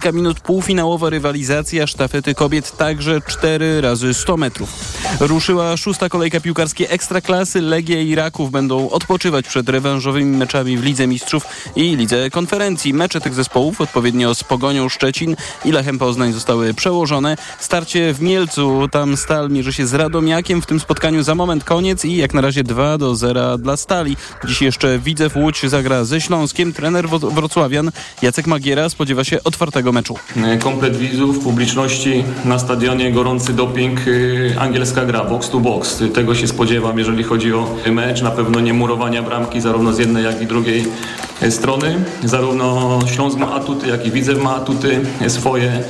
kilka minut półfinałowa rywalizacja sztafety kobiet także 4 razy 100 metrów. Ruszyła szósta kolejka piłkarskiej Ekstraklasy. Legia i Raków będą odpoczywać przed rewanżowymi meczami w Lidze Mistrzów i Lidze Konferencji. Mecze tych zespołów odpowiednio z Pogonią Szczecin i Lechem Poznań zostały przełożone. Starcie w Mielcu, tam Stal mierzy się z Radomiakiem. W tym spotkaniu za moment koniec i jak na razie 2 do 0 dla Stali. Dziś jeszcze Widzew Łódź zagra ze Śląskiem. Trener Wrocławian Jacek Magiera spodziewa się otwartego meczu. Komplet widzów, publiczności na stadionie, gorący doping, y, angielska gra, box to box. Tego się spodziewam, jeżeli chodzi o mecz. Na pewno nie murowania bramki zarówno z jednej, jak i drugiej strony. Zarówno Śląsk ma atuty, jak i Widzew ma atuty swoje.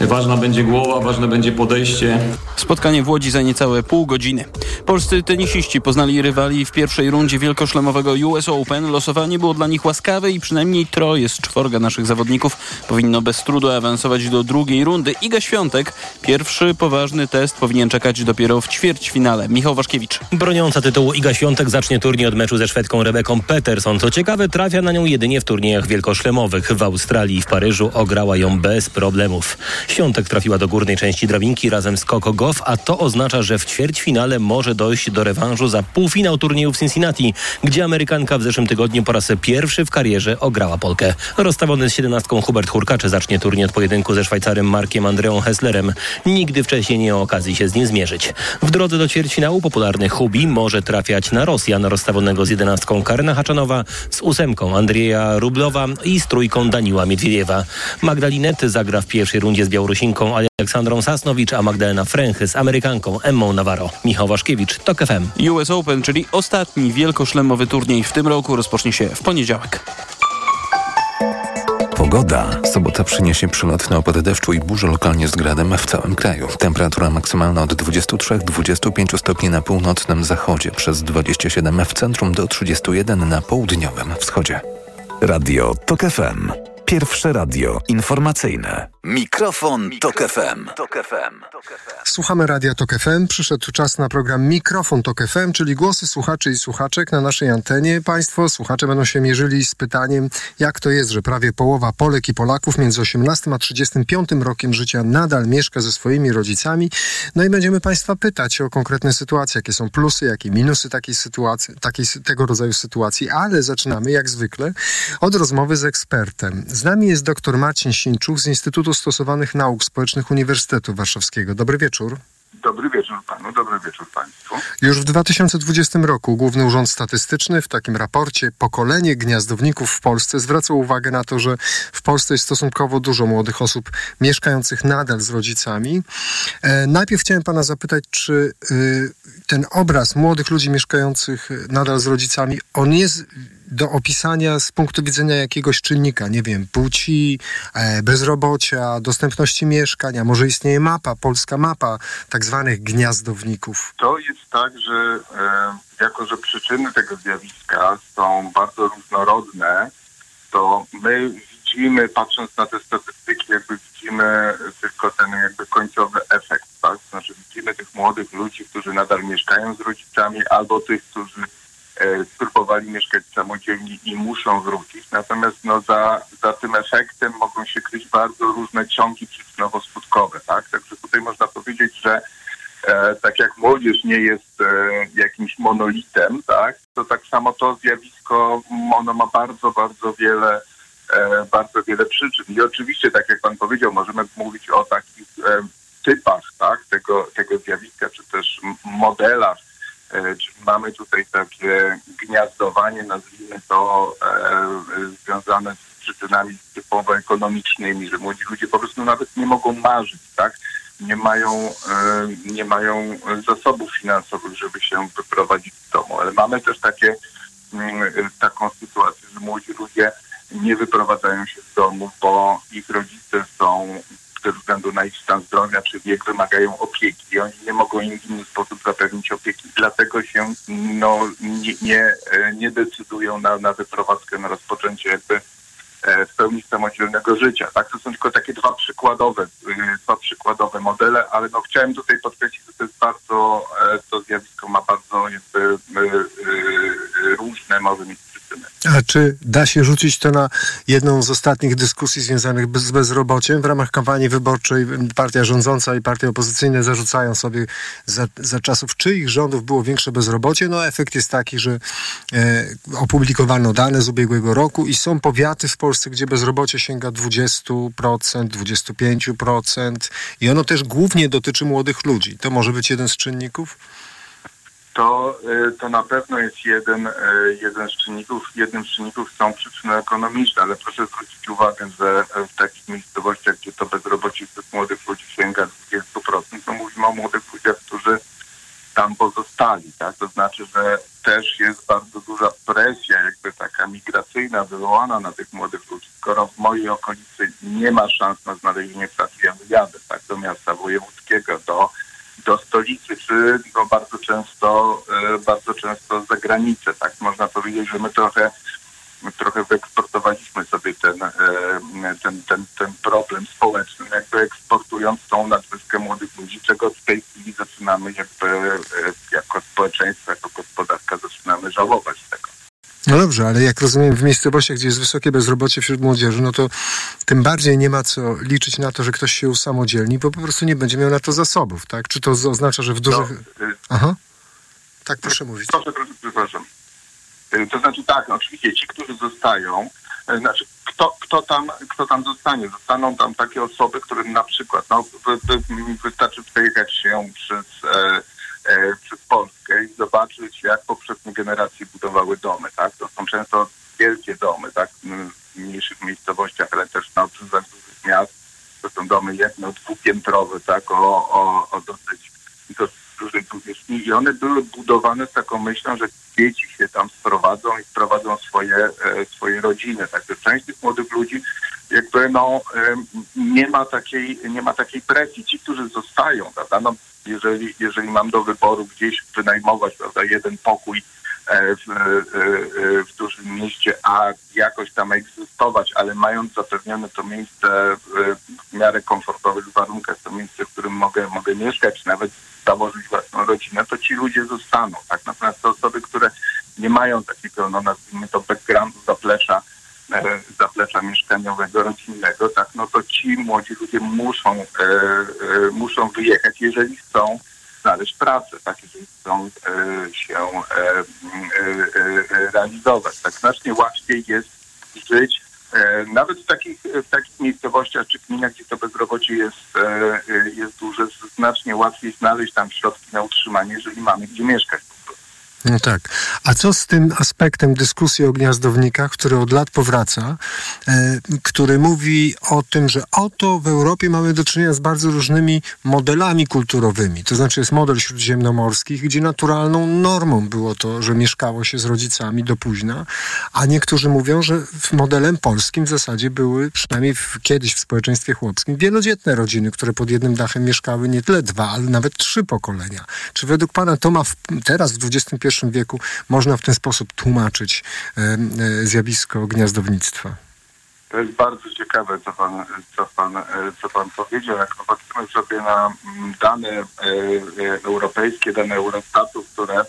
Ważna będzie głowa, ważne będzie podejście. Spotkanie w Łodzi za niecałe pół godziny. Polscy tenisiści poznali rywali w pierwszej rundzie wielkoszlemowego US Open. Losowanie było dla nich łaskawe i przynajmniej troje z czworga naszych zawodników powinno bez trudu awansować do drugiej rundy. Iga Świątek, pierwszy poważny test powinien czekać dopiero w ćwierćfinale. Michał Waszkiewicz. Broniąca tytułu Iga Świątek zacznie turniej od meczu ze Szwedką Rebeką Peterson. Co ciekawe, trafia na nią jedynie w turniejach wielkoszlemowych. W Australii i w Paryżu ograła ją bez problemów. Świątek trafiła do górnej części drabinki razem z Coco Goff, a to oznacza, że w ćwierćfinale może dojść do rewanżu za półfinał turnieju w Cincinnati, gdzie Amerykanka w zeszłym tygodniu po raz pierwszy w karierze ograła Polkę. Rozstawiony z siedemnastką Hubert Hurkacz zacznie turniej od pojedynku ze Szwajcarem Markiem Andreą Hesslerem. Nigdy wcześniej nie miał okazji się z nim zmierzyć. W drodze do ćwierćfinału popularny Hubi może trafiać na Rosjan rozstawionego z jedenastką Karyna Haczanowa, z ósemką Andrzeja Rublowa i z trójką Daniła Miedwiediewa. Magdalinet zagra w pierwszej rundzie z Białorusinką Aleksandrą Sasnowicz, a Magdalena Fręchy z Amerykanką Emmą Navarro. Michał Waszkiewicz, TOK FM. US Open, czyli ostatni wielkoszlemowy turniej w tym roku rozpocznie się w poniedziałek. Pogoda. Sobota przyniesie przelotny opad deszczu i burzy lokalnie z gradem w całym kraju. Temperatura maksymalna od 23-25 stopni na północnym zachodzie, przez 27 w centrum do 31 na południowym wschodzie. Radio TOK FM. Pierwsze radio informacyjne. Mikrofon, Tok FM. Słuchamy Radia Tok FM. Przyszedł czas na program Mikrofon Tok FM, czyli głosy słuchaczy i słuchaczek na naszej antenie. Państwo, słuchacze będą się mierzyli z pytaniem, jak to jest, że prawie połowa Polek i Polaków między 18 a 35 rokiem życia nadal mieszka ze swoimi rodzicami. No i będziemy Państwa pytać o konkretne sytuacje, jakie są plusy, jakie minusy takiej sytuacji, takiej, tego rodzaju sytuacji, ale zaczynamy jak zwykle od rozmowy z ekspertem. Z nami jest dr Marcin Sińczuk z Instytutu Stosowanych Nauk Społecznych Uniwersytetu Warszawskiego. Dobry wieczór. Dobry wieczór panu, dobry wieczór państwu. Już w 2020 roku Główny Urząd Statystyczny w takim raporcie Pokolenie gniazdowników w Polsce zwracał uwagę na to, że w Polsce jest stosunkowo dużo młodych osób mieszkających nadal z rodzicami. E, najpierw chciałem pana zapytać, czy y, ten obraz młodych ludzi mieszkających nadal z rodzicami, on jest do opisania z punktu widzenia jakiegoś czynnika, nie wiem, płci, e, bezrobocia, dostępności mieszkania. Może istnieje mapa, polska mapa tak zwanych gniazdowników. To jest tak, że e, jako, że przyczyny tego zjawiska są bardzo różnorodne, to my widzimy, patrząc na te statystyki, jakby widzimy tylko ten jakby końcowy efekt, tak? Znaczy widzimy tych młodych ludzi, którzy nadal mieszkają z rodzicami, albo tych, którzy spróbowali mieszkać samodzielnie i muszą wrócić. Natomiast no, za, za tym efektem mogą się kryć bardzo różne ciągi przyczynowo-skutkowe, tak? Także tutaj można powiedzieć, że e, tak jak młodzież nie jest e, jakimś monolitem, tak? To tak samo to zjawisko, ono ma bardzo, bardzo wiele e, bardzo wiele przyczyn. I oczywiście, tak jak pan powiedział, możemy mówić o takich e, typach tak, tego, tego zjawiska, czy też modelach. E, czyli mamy tutaj takie gniazdowanie, nazwijmy to, e, związane z przyczynami typowo ekonomicznymi, że młodzi ludzie po prostu nawet nie mogą marzyć, tak? Nie mają, e, nie mają zasobów finansowych, żeby się wyprowadzić z domu. Ale mamy też takie, mm, taką sytuację, że młodzi ludzie nie wyprowadzają się z domu, bo ich rodzice są ze względu na ich stan zdrowia czy wiek wymagają opieki i oni nie mogą im w inny sposób zapewnić opieki. Dlatego się no, nie, nie, e, nie decydują na, na wyprowadzkę, na rozpoczęcie jakby e, w pełni samodzielnego życia. Tak, to są tylko takie dwa przykładowe, y, dwa przykładowe modele, ale no chciałem tutaj podkreślić, że to jest bardzo, e, to zjawisko ma bardzo jakby różne może mieć A czy da się rzucić to na jedną z ostatnich dyskusji związanych z bezrobociem? W ramach kampanii wyborczej partia rządząca i partie opozycyjne zarzucają sobie za, za czasów czyich rządów było większe bezrobocie. No efekt jest taki, że e, opublikowano dane z ubiegłego roku i są powiaty w Polsce, gdzie bezrobocie sięga 20%, 25% i ono też głównie dotyczy młodych ludzi. To może być jeden z czynników? To, y, to na pewno jest jeden, y, jeden z czynników. Jednym z czynników są przyczyny ekonomiczne, ale proszę zwrócić uwagę, że w takich miejscowościach, gdzie to bezrobocie wśród młodych ludzi sięga 20%, to mówimy o młodych ludziach, którzy tam pozostali, tak? To znaczy, że też jest bardzo duża presja, jakby taka migracyjna wywołana na tych młodych ludzi. Skoro w mojej okolicy nie ma szans na znalezienie pracy, ja wyjadę, tak? Do miasta wojewódzkiego, do do stolicy, czy no bardzo często, e, bardzo często za granicę. Tak można powiedzieć, że my trochę trochę wyeksportowaliśmy sobie ten, e, ten, ten, ten problem społeczny, jakby eksportując tą nadwyżkę młodych ludzi, czego w tej chwili zaczynamy jakby e, jako społeczeństwo, jako tego. No dobrze, ale jak rozumiem, w miejscowościach, gdzie jest wysokie bezrobocie wśród młodzieży, no to tym bardziej nie ma co liczyć na to, że ktoś się usamodzielni, bo po prostu nie będzie miał na to zasobów, tak? Czy to oznacza, że w dużych... No, y Aha. Tak, proszę mówić. Proszę, proszę, przepraszam. Y, to znaczy tak, oczywiście ci, którzy zostają, y, znaczy kto, kto, tam, kto tam zostanie? Zostaną tam takie osoby, które na przykład, no, wystarczy przejechać się przez... E, E, przez Polskę i zobaczyć, jak poprzednie generacje budowały domy, tak? To są często wielkie domy, tak? W mniejszych miejscowościach, ale też na obszarach dużych miast. To są domy jedno, dwupiętrowe, tak? O, o, o dosyć, dosyć dużej powierzchni i one były budowane z taką myślą, że dzieci się tam sprowadzą i sprowadzą swoje, e, swoje rodziny. Także część tych młodych ludzi jakby no nie ma takiej, nie ma takiej presji. Ci, którzy zostają, prawda, no jeżeli, jeżeli mam do wyboru gdzieś wynajmować prawda, jeden pokój e, w, e, e, w dużym mieście, a jakoś tam egzystować, ale mając zapewnione to miejsce w miarę komfortowych warunkach, to miejsce, w którym mogę, mogę mieszkać, nawet założyć własną rodzinę, to ci ludzie zostaną. Tak? Natomiast te osoby, które nie mają takiego, no nazwijmy to, backgroundu, zaplecza, E, zaplecza mieszkaniowego, rodzinnego, tak, no to ci młodzi ludzie muszą, e, e, muszą wyjechać, jeżeli chcą znaleźć pracę, tak, jeżeli chcą e, się e, e, realizować. Tak znacznie łatwiej jest żyć nawet w takich, w takich miejscowościach czy gminach, gdzie to bezrobocie jest, jest duże, znacznie łatwiej znaleźć tam środki na utrzymanie, jeżeli mamy gdzie mieszkać. No tak. A co z tym aspektem dyskusji o gniazdownikach, który od lat powraca, e, który mówi o tym, że oto w Europie mamy do czynienia z bardzo różnymi modelami kulturowymi. To znaczy jest model śródziemnomorski, gdzie naturalną normą było to, że mieszkało się z rodzicami do późna, a niektórzy mówią, że modelem polskim w zasadzie były, przynajmniej w, kiedyś w społeczeństwie chłopskim, wielodzietne rodziny, które pod jednym dachem mieszkały nie tyle dwa, ale nawet trzy pokolenia. Czy według pana to ma w, teraz w XXI wieku można w ten sposób tłumaczyć e, e, zjawisko gniazdownictwa? To jest bardzo ciekawe, co pan, co pan, e, co pan powiedział. Jak popatrzymy sobie na mm, dane europejskie, dane Eurostatu, które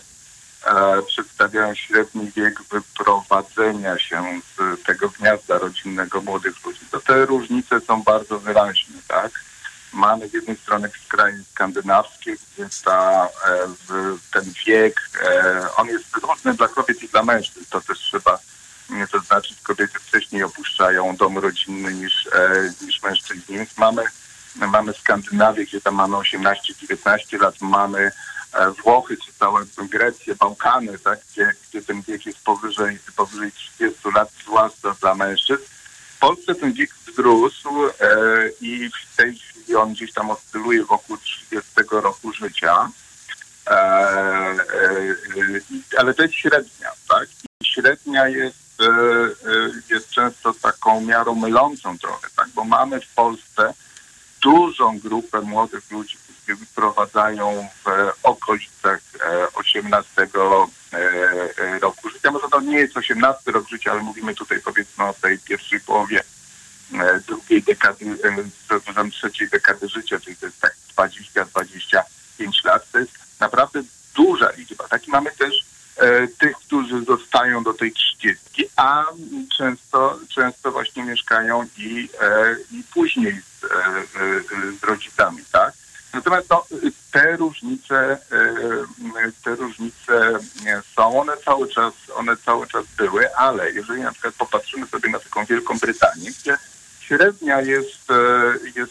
przedstawiają średni wiek wyprowadzenia się z tego gniazda rodzinnego młodych ludzi, to te różnice są bardzo wyraźne, tak? Mamy z jednej strony kraje skandynawskie, gdzie ta, e, ten wiek, e, on jest różny dla kobiet i dla mężczyzn. To też trzeba to znaczy, kobiety wcześniej opuszczają dom rodzinny niż, e, niż mężczyźni. Więc mamy, mamy Skandynawię, gdzie tam mamy 18-19 lat, mamy Włochy, czy całe Grecję, Bałkany, tak, gdzie, gdzie ten wiek jest powyżej, powyżej 30 lat, zwłaszcza dla mężczyzn. W Polsce ten wiek wzrósł e, i w tej chwili on gdzieś tam oscyluje wokół 30 roku życia. E, e, ale to jest średnia, tak? I średnia jest, e, e, jest często taką miarą mylącą trochę, tak? Bo mamy w Polsce dużą grupę młodych ludzi, którzy wyprowadzają w okolicach 18 roku życia. Może to nie jest 18 rok życia, ale mówimy tutaj powiedzmy o tej pierwszej połowie E, drugiej dekady, e, przepraszam, trzeciej dekady życia, czyli to jest tak 20-25 lat. To jest naprawdę duża liczba. Tak i mamy też e, tych, którzy zostają do tej 30, a często, często i, e, i później z, e, e, z rodzicami, tak? Natomiast no, te różnice, te różnice są, one cały czas, one cały czas były, ale jeżeli na przykład popatrzymy sobie na taką Wielką Brytanię, gdzie średnia jest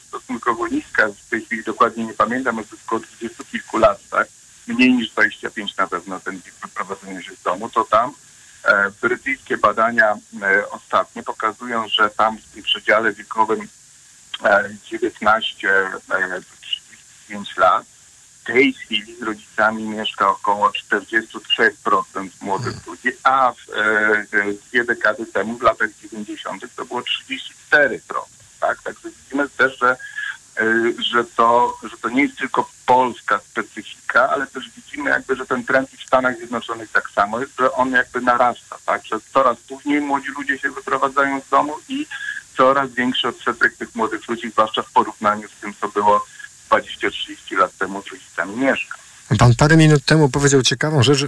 stosunkowo niska, w tej chwili dokładnie nie pamiętam, jest około 20 kilku lat, tak? Mniej niż 25 na pewno ten wiek wyprowadzenia się z domu, to tam E, brytyjskie badania e, ostatnie pokazują, że tam w tym przedziale wiekowym 19-35 e, lat w tej chwili z rodzicami mieszka około 43% młodych hmm. ludzi, a w, dwie dekady temu, w latach 90. to było 34%. Tak? Także widzimy też, że że to, że to nie jest tylko polska specyfika, ale też widzimy jakby, że ten trend w Stanach Zjednoczonych tak samo jest, że on jakby narasta, tak, że coraz później młodzi ludzie się wyprowadzają z domu i coraz większy odsetek tych młodych ludzi, zwłaszcza w porównaniu z tym, co było 20-30 lat temu z rodzicami mieszka. Pan parę minut temu powiedział ciekawą rzecz, że,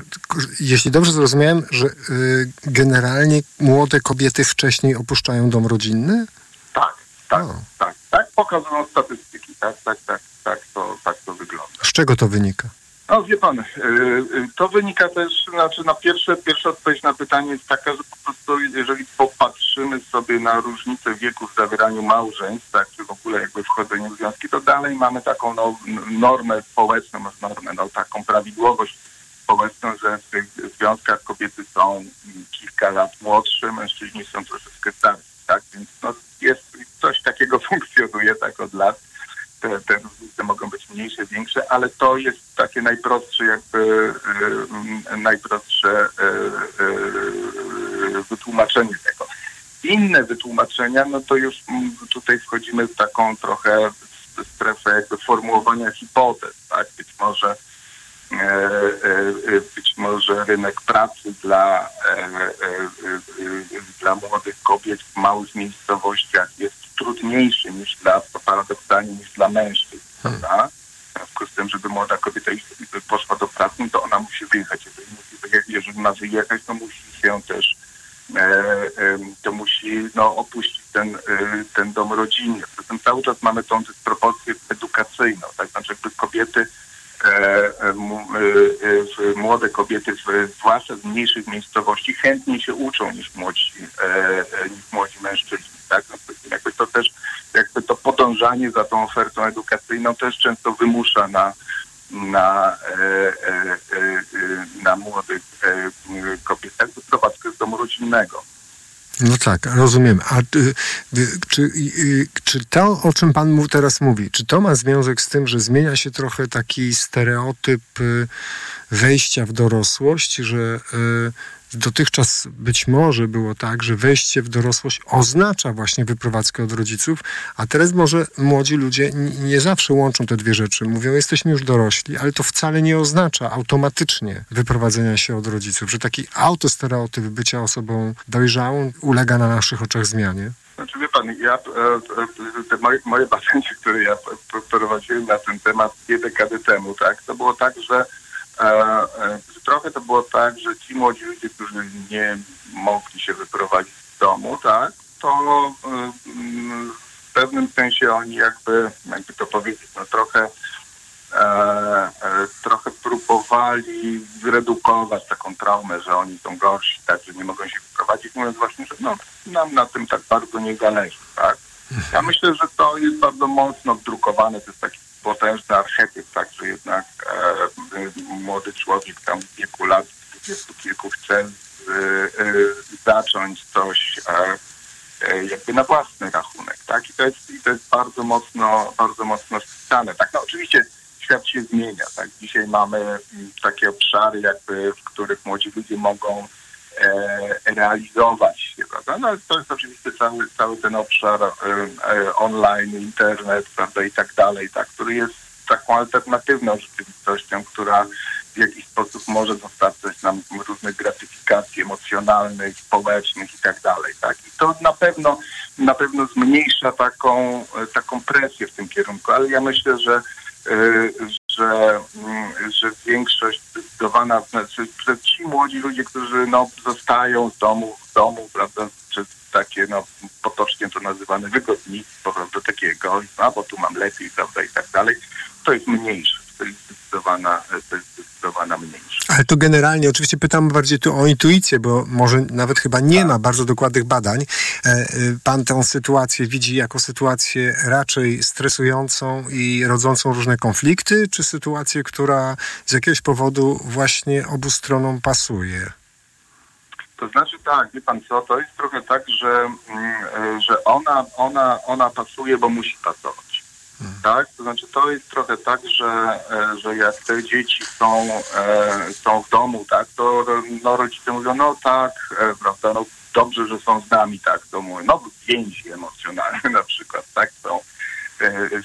jeśli dobrze zrozumiałem, że y, generalnie młode kobiety wcześniej opuszczają dom rodzinny? Tak, tak, o. tak, tak pokazują statystyki, tak, tak, tak, tak to, tak to wygląda. Z czego to wynika? No wie pan, y, y, to wynika też, znaczy na pierwsze, pierwsza odpowiedź na pytanie jest taka, że po prostu jeżeli popatrzymy sobie na różnicę wieku w zawieraniu małżeństw, tak, czy w ogóle jakby wchodzeniu w związki, to dalej mamy taką no, normę społeczną, normę, no, taką prawidłowość społeczną, że w tych związkach kobiety są kilka lat młodsze, mężczyźni są troszeczkę starsi, tak, więc no, jest coś takiego funkcjonuje tak od lat. Te, te różnice mogą być mniejsze, większe, ale to jest takie najprostsze jakby e, najprostsze e, e, wytłumaczenie tego. Inne wytłumaczenia, no to już tutaj wchodzimy w taką trochę strefę jakby formułowania hipotez, tak? Być może być może rynek pracy dla, dla młodych kobiet w małych miejscowościach jest trudniejszy niż dla, paradoksalnie, niż dla mężczyzn, hmm. prawda? W związku z tym, żeby młoda kobieta poszła do pracy, no to ona musi wyjechać. Jeżeli, musi, jeżeli ma wyjechać, to musi się też e, e, to musi no, opuścić ten, e, ten dom rodzinny. Zatem cały czas mamy tą dysproporcję edukacyjną, tak? Znaczy jakby kobiety e, e, e, młode kobiety, zwłaszcza z mniejszych miejscowości, chętniej się uczą niż młodzi, niż młodzi mężczyźni. Tak? No, jakby to też, jakby to podążanie za tą ofertą edukacyjną też często wymusza na, na, e, e, e, na młodych kobietach wyprowadzkę z domu rodzinnego. No tak, rozumiem. A czy, czy, to, o czym Pan teraz mówi, czy to ma związek z tym, że zmienia się trochę taki stereotyp wejścia w dorosłość, że Dotychczas być może było tak, że wejście w dorosłość oznacza właśnie wyprowadzkę od rodziców, a teraz może młodzi ludzie nie zawsze łączą te dwie rzeczy. Mówią, jesteśmy już dorośli, ale to wcale nie oznacza automatycznie wyprowadzenia się od rodziców, że taki autostereotyp bycia osobą dojrzałą ulega na naszych oczach zmianie. Znaczy wie pan, ja, e, e, te moje, moje badania, które ja prowadziłem na ten temat dwie dekady temu, tak, to było tak, że E, trochę to było tak, że ci młodzi ludzie, którzy nie mogli się wyprowadzić z domu, tak, to e, w pewnym sensie oni jakby, jakby to powiedzieć, no trochę e, trochę próbowali zredukować taką traumę, że oni są gorsi, tak, że nie mogą się wyprowadzić, mówiąc właśnie, że no, nam na tym tak bardzo nie zależy, tak. Ja myślę, że to jest bardzo mocno wdrukowane, to jest taki potężny archetyp, tak, że jednak e, młody człowiek tam w wieku lat dwudziestu kilku chce z, e, zacząć coś e, e, jakby na własny rachunek, tak, i to jest, i to jest bardzo mocno, bardzo mocno spisane, tak, no oczywiście świat się zmienia, tak, dzisiaj mamy takie obszary jakby, w których młodzi ludzie mogą e, realizować się, prawda? No to jest oczywiście cały, cały ten obszar e, e, online, internet, prawda, i tak dalej, tak, który jest taką alternatywną rzeczywistością, która w jakiś sposób może dostarczać nam różnych gratyfikacji emocjonalnych, społecznych i tak dalej, tak. I to na pewno, na pewno zmniejsza taką, e, taką presję w tym kierunku, ale ja myślę, że że, mm, że większość zdecydowana, znaczy, ci młodzi ludzie, którzy no, zostają z domu, domu, prawda, czy takie, no, potocznie to nazywane wygodnictwo, prawda, takiego, a bo tu mam lepiej, prawda, i tak dalej, to jest mniejsze, to jest zdecydowana, to jest zdecydowana mniejsza. Ale to generalnie, oczywiście pytam bardziej tu o intuicję, bo może nawet chyba nie ma bardzo dokładnych badań. E, e, pan tę sytuację widzi jako sytuację raczej stresującą i rodzącą różne konflikty, czy sytuację, która z jakiegoś powodu właśnie obu stronom pasuje? To znaczy tak, wie pan co, to jest trochę tak, że, mm, że ona, ona, ona pasuje, bo musi pasować. Tak? To znaczy to jest trochę tak, że, że jak te dzieci są, są w domu, tak, to no, rodzice mówią, no tak, prawda, no dobrze, że są z nami, tak, to no więzi emocjonalne na przykład, tak, są,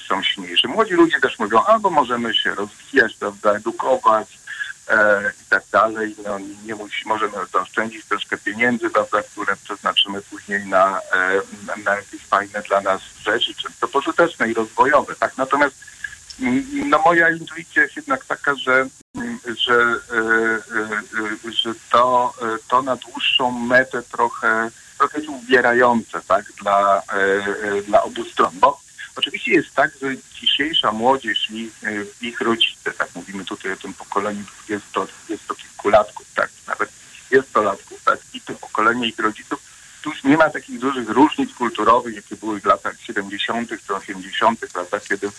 są silniejsze. Młodzi ludzie też mówią, albo możemy się rozwijać, prawda, edukować, e, i tak dalej. No, nie musi, możemy zaoszczędzić troszkę pieniędzy, prawda, które przeznaczymy później na, e, na jakieś fajne dla nas rzeczy, często pożyteczne i rozwojowe. Tak? Natomiast no, moja intuicja jest jednak taka, że, że, e, że to, to na dłuższą metę trochę, trochę jest ubierające tak, dla, dla obu stron. Bo Oczywiście jest tak, że dzisiejsza młodzież i ich rodzice, tak mówimy tutaj o tym pokoleniu 20, kilkulatków, tak, nawet 20-latków, tak, i to pokolenie ich rodziców, tu już nie ma takich dużych różnic kulturowych, jakie były w latach 70. czy 80., prawda, kiedy,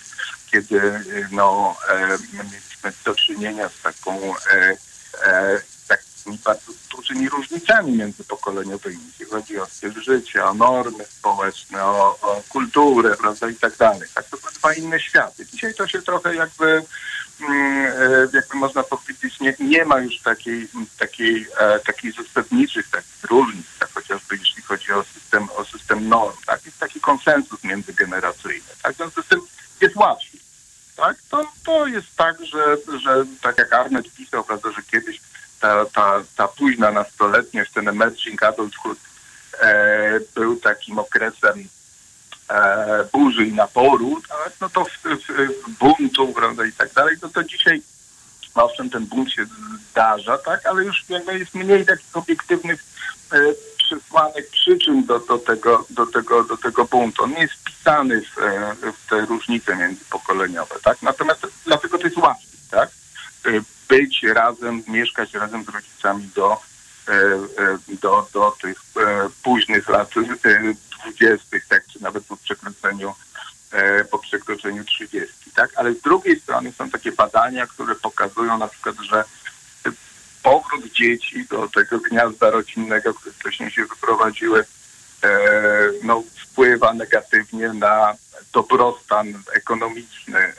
kiedy no, e, mieliśmy do czynienia z taką e, e, bardzo dużymi różnicami międzypokoleniowymi, jeśli chodzi o styl życia, o normy społeczne, o, o kulturę, prawda, i tak dalej. Tak, to były dwa inne światy. Dzisiaj to się trochę jakby, mm, jakby można powiedzieć, nie, nie ma już takiej, takiej, e, takiej zasadniczych takich różnic, tak chociażby jeśli chodzi o system, o system norm, tak, jest taki konsensus międzygeneracyjny, tak, w związku z tym jest łatwiej. Tak? To, to jest tak, że, że tak jak Arnett pisał, prawda, że kiedyś ta, ta, ta późna nastoletniość, ten emerging adulthood e, był takim okresem e, burzy i naporu, tak? no to w, w, w buntu, prawda, i tak dalej, no to dzisiaj owszem, ten bunt się zdarza, tak, ale już jakby jest mniej takich obiektywnych e, przesłanek przyczyn do, do, tego, do, tego, do tego buntu. On nie jest wpisany w, e, w te różnice międzypokoleniowe, tak, natomiast dlatego to jest łatwiej, tak, e, być razem, mieszkać razem z rodzicami do, e, e, do, do tych e, późnych lat dwudziestych, tak, czy nawet po przekroczeniu po przekroczeniu 30, tak? Ale z drugiej strony są takie badania, które pokazują na przykład, że powrót dzieci do tego gniazda rodzinnego, które wcześniej się wyprowadziły, no, wpływa negatywnie na dobrostan ekonomiczny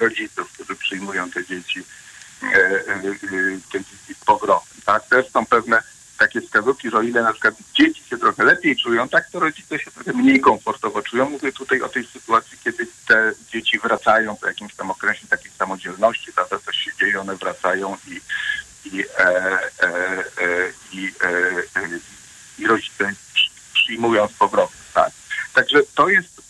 rodziców, którzy przyjmują te dzieci powrotem. Tak? Też są pewne takie wskazówki, że o ile na przykład dzieci się trochę lepiej czują, tak to rodzice się trochę mniej komfortowo czują. Mówię tutaj o tej sytuacji, kiedy te dzieci wracają po jakimś tam okresie takiej samodzielności, prawda, coś się dzieje, one wracają i, i, e, e, e, i, e, i rodzice przyjmują z powrotem. Tak? Także to jest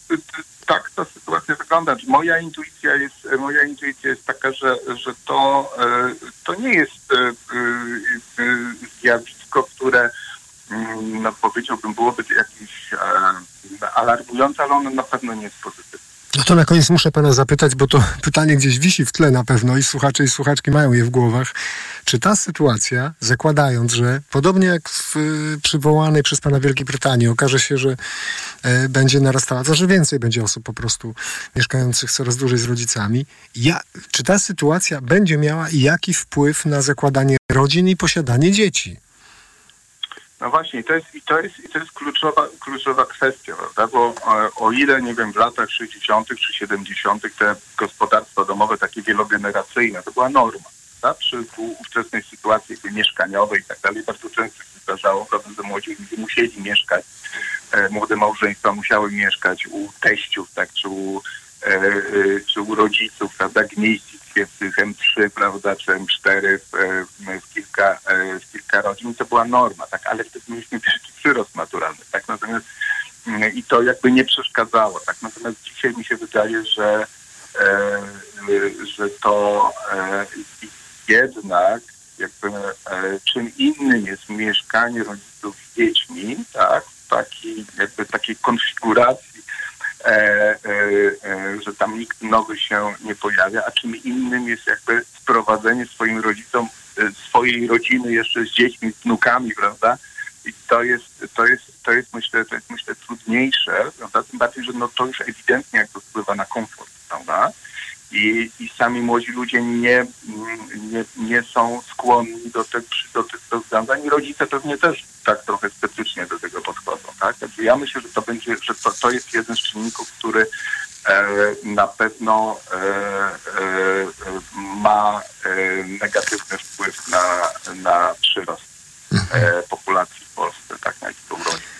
tak ta sytuacja wygląda. Moja intuicja jest, moja intuicja jest taka, że, że to, e, to nie jest e, e, zjawisko, które mm, no powiedziałbym byłoby jakieś alarmujące, ale ono na pewno nie jest pozytywne. No to na koniec muszę pana zapytać, bo to pytanie gdzieś wisi w tle na pewno i słuchacze i słuchaczki mają je w głowach. Czy ta sytuacja, zakładając, że podobnie jak w przywołanej przez pana Wielkiej Brytanii, okaże się, że e, będzie narastała, to że więcej będzie osób po prostu mieszkających coraz dłużej z rodzicami, ja, czy ta sytuacja będzie miała jaki wpływ na zakładanie rodzin i posiadanie dzieci? No właśnie, i to jest, i to jest, i to jest kluczowa, kluczowa kwestia, prawda? Bo o, e, o ile, nie wiem, w latach 60. czy 70. te gospodarstwa domowe takie wielogeneracyjne, to była norma, tak? Przy ówczesnej sytuacji mieszkaniowej i tak dalej, bardzo często się zdarzało, prawda, że młodzi ludzie musieli mieszkać, e, młode małżeństwa musiały mieszkać u teściów, tak, czy u, e, e, czy u rodziców, prawda, gnieździć się w tych M3, prawda, czy M4 w, w, kilka, w kilka rodzin, to była norma, tak, ale wtedy mieliśmy wielki przyrost naturalny, tak, natomiast i to jakby nie przeszkadzało, tak, natomiast dzisiaj mi się wydaje, że że to jednak jakby czym innym jest mieszkanie rodziców z dziećmi, tak, taki, jakby takiej konfiguracji, e, e, e, że tam nikt nowy się nie pojawia, a czym innym jest jakby sprowadzenie swoim rodzicom e, swojej rodziny jeszcze z dziećmi, z wnukami, prawda? I to jest, to jest, to jest myślę, to jest myślę trudniejsze, prawda? Tym bardziej, że no to już ewidentnie jakby wpływa na komfort, prawda? I, i sami młodzi ludzie nie, nie, nie są skłonni do tych, do tych rozwiązań i rodzice pewnie też tak trochę sceptycznie do tego podchodzą. Tak? Także ja myślę, że to będzie, że to, to jest jeden z czynników, który e, na pewno e, e, ma e, negatywny wpływ na, na przyrost e, populacji w Polsce, tak jak to urodzi.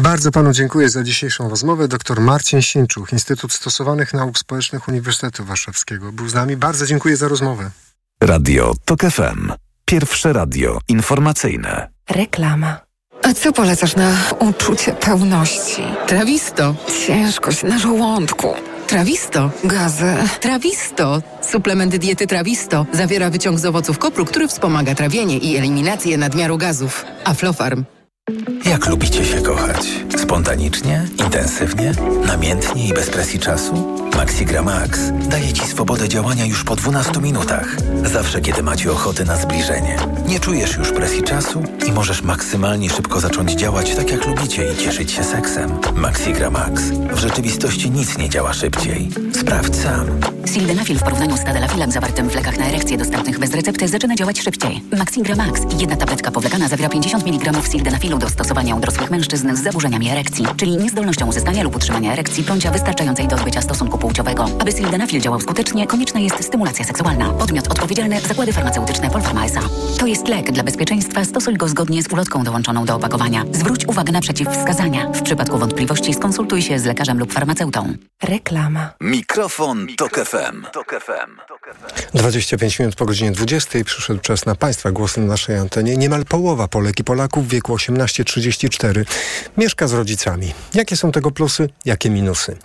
Bardzo panu dziękuję za dzisiejszą rozmowę. Dr Marcin Sińczuch, Instytut Stosowanych Nauk Społecznych Uniwersytetu Warszawskiego. Był z nami. Bardzo dziękuję za rozmowę. Radio TOK FM. Pierwsze radio informacyjne. Reklama. A co polecasz na uczucie pełności? Trawisto. Ciężkość na żołądku. Trawisto. Gazy. Trawisto. Suplement diety Trawisto zawiera wyciąg z owoców kopru, który wspomaga trawienie i eliminację nadmiaru gazów. Aflofarm. Jak lubicie się kochać? Spontanicznie, intensywnie, namiętnie i bez presji czasu? Maxigra Max daje Ci swobodę działania już po 12 minutach. Zawsze, kiedy macie ochotę na zbliżenie. Nie czujesz już presji czasu i możesz maksymalnie szybko zacząć działać tak, jak lubicie i cieszyć się seksem. Maxigra Max. W rzeczywistości nic nie działa szybciej. Sprawdź sam. Sildenafil w porównaniu z tadalafilem zawartym w lekach na erekcję dostępnych bez recepty zaczyna działać szybciej. Maxigra Max. Jedna tabletka powlekana zawiera 50 mg sildenafilu do stosowania u dorosłych mężczyzn z zaburzeniami erekcji, czyli niezdolnością uzyskania lub utrzymania erekcji bądź wystarczającej do odbycia stosunku płciowego. Aby sildenafil działał skutecznie, konieczna jest stymulacja seksualna. Podmiot odpowiedzialny Zakłady Farmaceutyczne Polpharma S.A. To jest lek. Dla bezpieczeństwa stosuj go zgodnie z ulotką dołączoną do opakowania. Zwróć uwagę na przeciwwskazania. W przypadku wątpliwości skonsultuj się z lekarzem lub farmaceutą. Reklama. Mikrofon, Tok FM. Tok FM. 25 minut po godzinie 20 przyszedł czas na Państwa głosy na naszej antenie. Niemal połowa Polek i Polaków w wieku 18-34 mieszka z rodzicami. Jakie są tego plusy, jakie minusy?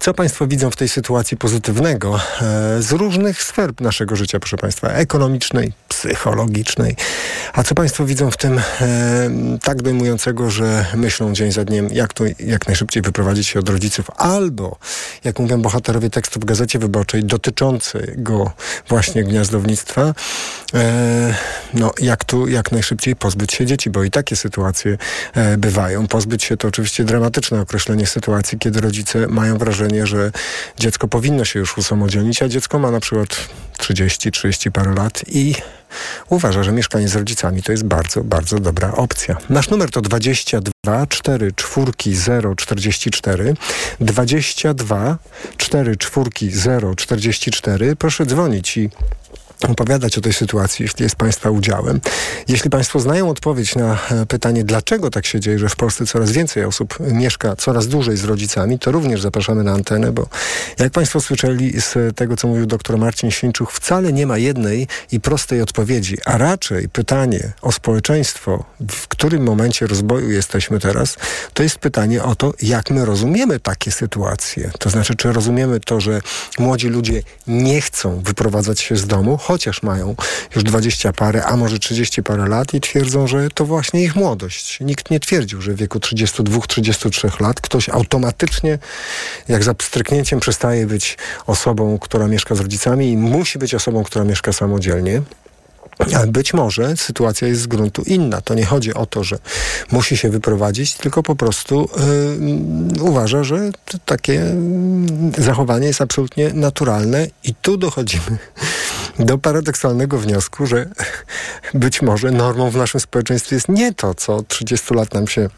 Co Państwo widzą w tej sytuacji pozytywnego e, z różnych sfer naszego życia, proszę Państwa, ekonomicznej, psychologicznej? A co Państwo widzą w tym e, tak dojmującego, że myślą dzień za dniem, jak to jak najszybciej wyprowadzić się od rodziców, albo, jak mówią bohaterowie tekstu w Gazecie Wyborczej dotyczącego właśnie gniazdownictwa, e, no jak tu jak najszybciej pozbyć się dzieci, bo i takie sytuacje bywają. Pozbyć się to oczywiście dramatyczne określenie sytuacji, kiedy rodzice mają wrażenie, że dziecko powinno się już usamodzielnić, a dziecko ma na przykład 30, 30 parę lat i uważa, że mieszkanie z rodzicami to jest bardzo, bardzo dobra opcja. Nasz numer to 22 4 4 0 44 22 4 4 0 44 proszę dzwonić i opowiadać o tej sytuacji, jeśli jest Państwa udziałem. Jeśli Państwo znają odpowiedź na e, pytanie, dlaczego tak się dzieje, że w Polsce coraz więcej osób mieszka coraz dłużej z rodzicami, to również zapraszamy na antenę, bo jak Państwo słyszeli z tego, co mówił dr Marcin Świńczuch, wcale nie ma jednej i prostej odpowiedzi, a raczej pytanie o społeczeństwo, w którym momencie rozwoju jesteśmy teraz, to jest pytanie o to, jak my rozumiemy takie sytuacje. To znaczy, czy rozumiemy to, że młodzi ludzie nie chcą wyprowadzać się z domu, chociaż mają już 20 parę, a może 30 parę lat i twierdzą, że to właśnie ich młodość. Nikt nie twierdził, że w wieku 32-33 lat ktoś automatycznie, jak za pstryknięciem przestaje być osobą, która mieszka z rodzicami i musi być osobą, która mieszka samodzielnie. Ale być może sytuacja jest z gruntu inna. To nie chodzi o to, że musi się wyprowadzić, tylko po prostu yy, uważa, że takie zachowanie jest absolutnie naturalne i tu dochodzimy do paradoksalnego wniosku, że być może normą w naszym społeczeństwie jest nie to, co od 30 lat nam się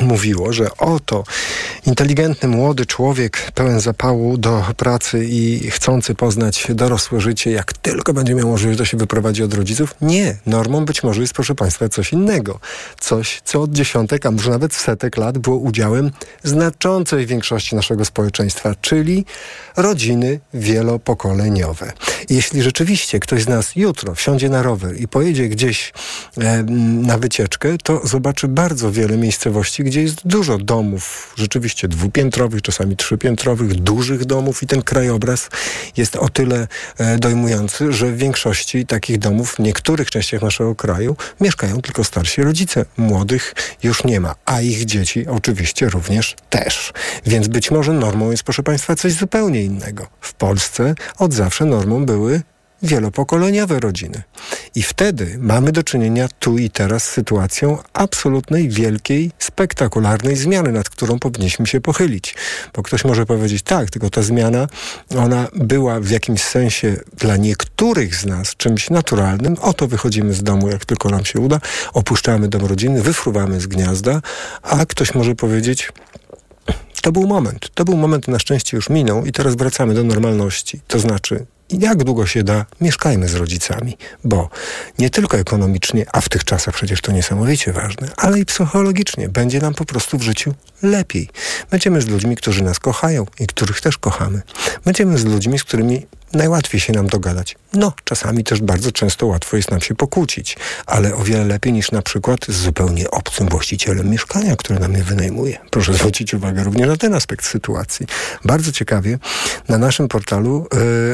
mówiło, że oto inteligentny, młody człowiek pełen zapału do pracy i chcący poznać dorosłe życie, jak tylko będzie miał możliwość, to się wyprowadzi od rodziców. Nie. Normą być może jest, proszę Państwa, coś innego. Coś, co od dziesiątek, a może nawet setek lat było udziałem znaczącej większości naszego społeczeństwa, czyli rodziny wielopokoleniowe. Jeśli rzeczywiście ktoś z nas jutro wsiądzie na rower i pojedzie gdzieś e, na wycieczkę, to zobaczy bardzo wiele miejscowości, gdzie jest dużo domów, rzeczywiście dwupiętrowych, czasami trzypiętrowych, dużych domów i ten krajobraz jest o tyle e, dojmujący, że w większości takich domów w niektórych częściach naszego kraju mieszkają tylko starsi rodzice. Młodych już nie ma, a ich dzieci oczywiście również też. Więc być może normą jest, proszę Państwa, coś zupełnie innego. W Polsce od zawsze normą były wielopokoleniowe rodziny. I wtedy mamy do czynienia tu i teraz z sytuacją absolutnej, wielkiej, spektakularnej zmiany, nad którą powinniśmy się pochylić. Bo ktoś może powiedzieć, tak, tylko ta zmiana, ona była w jakimś sensie dla niektórych z nas czymś naturalnym. Oto wychodzimy z domu, jak tylko nam się uda, opuszczamy dom rodziny, wyfruwamy z gniazda, a ktoś może powiedzieć, to był moment. To był moment, na szczęście już minął i teraz wracamy do normalności. To znaczy, jak długo się da, mieszkajmy z rodzicami, bo nie tylko ekonomicznie, a w tych czasach przecież to niesamowicie ważne, ale i psychologicznie będzie nam po prostu w życiu lepiej. Będziemy z ludźmi, którzy nas kochają i których też kochamy. Będziemy z ludźmi, z którymi najłatwiej się nam dogadać. No, czasami też bardzo często łatwo jest nam się pokłócić, ale o wiele lepiej niż na przykład z zupełnie obcym właścicielem mieszkania, które nam je wynajmuje. Proszę zwrócić uwagę również na ten aspekt sytuacji. Bardzo ciekawie na naszym portalu,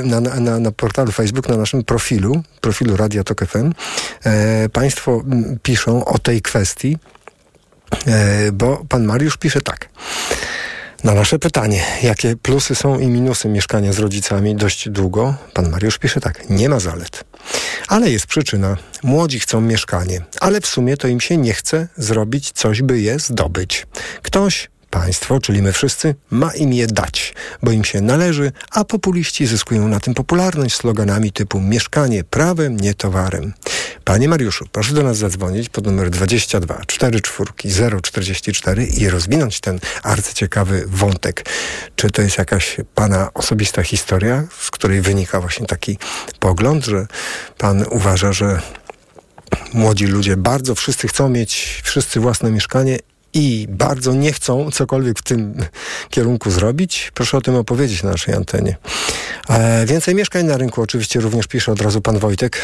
na, na, na portalu Facebook, na naszym profilu, profilu Radia Tok FM, Państwo piszą o tej kwestii, bo pan Mariusz pisze tak. Na nasze pytanie, jakie plusy są i minusy mieszkania z rodzicami dość długo, pan Mariusz pisze tak, nie ma zalet. Ale jest przyczyna. Młodzi chcą mieszkanie, ale w sumie to im się nie chce zrobić coś, by je zdobyć. Ktoś Państwo, czyli my wszyscy, ma im je dać, bo im się należy, a populiści zyskują na tym popularność sloganami typu mieszkanie prawem, nie towarem. Panie Mariuszu, proszę do nas zadzwonić pod numer 22 44 044 i rozwinąć ten arcyciekawy wątek. Czy to jest jakaś Pana osobista historia, z której wynika właśnie taki pogląd, że Pan uważa, że młodzi ludzie bardzo wszyscy chcą mieć wszyscy własne mieszkanie i bardzo nie chcą cokolwiek w tym kierunku zrobić, proszę o tym opowiedzieć na naszej antenie. E, więcej mieszkań na rynku oczywiście również pisze od razu pan Wojtek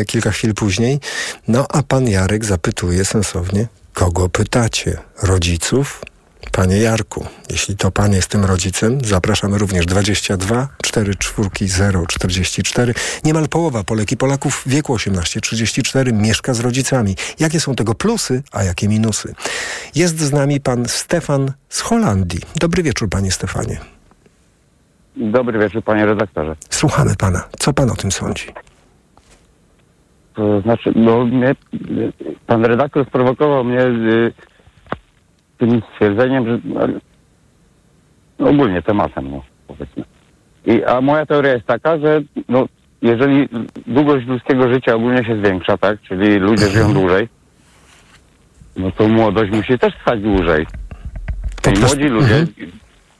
e, kilka chwil później. No a pan Jarek zapytuje sensownie, kogo pytacie? Rodziców? Panie Jarku, jeśli to pan jest tym rodzicem, zapraszamy również 22 44 0 44. Niemal połowa Polek i Polaków w wieku 18-34 mieszka z rodzicami. Jakie są tego plusy, a jakie minusy? Jest z nami pan Stefan z Holandii. Dobry wieczór, panie Stefanie. Dobry wieczór, panie redaktorze. Słuchamy pana. Co pan o tym sądzi? To znaczy, no mnie, pan redaktor sprowokował mnie y, tym stwierdzeniem, że no, ogólnie tematem, no, powiedzmy. I, a moja teoria jest taka, że no, jeżeli długość ludzkiego życia ogólnie się zwiększa, tak, czyli ludzie żyją dłużej, no to młodość musi też trwać dłużej. I młodzi ludzie, Mhm.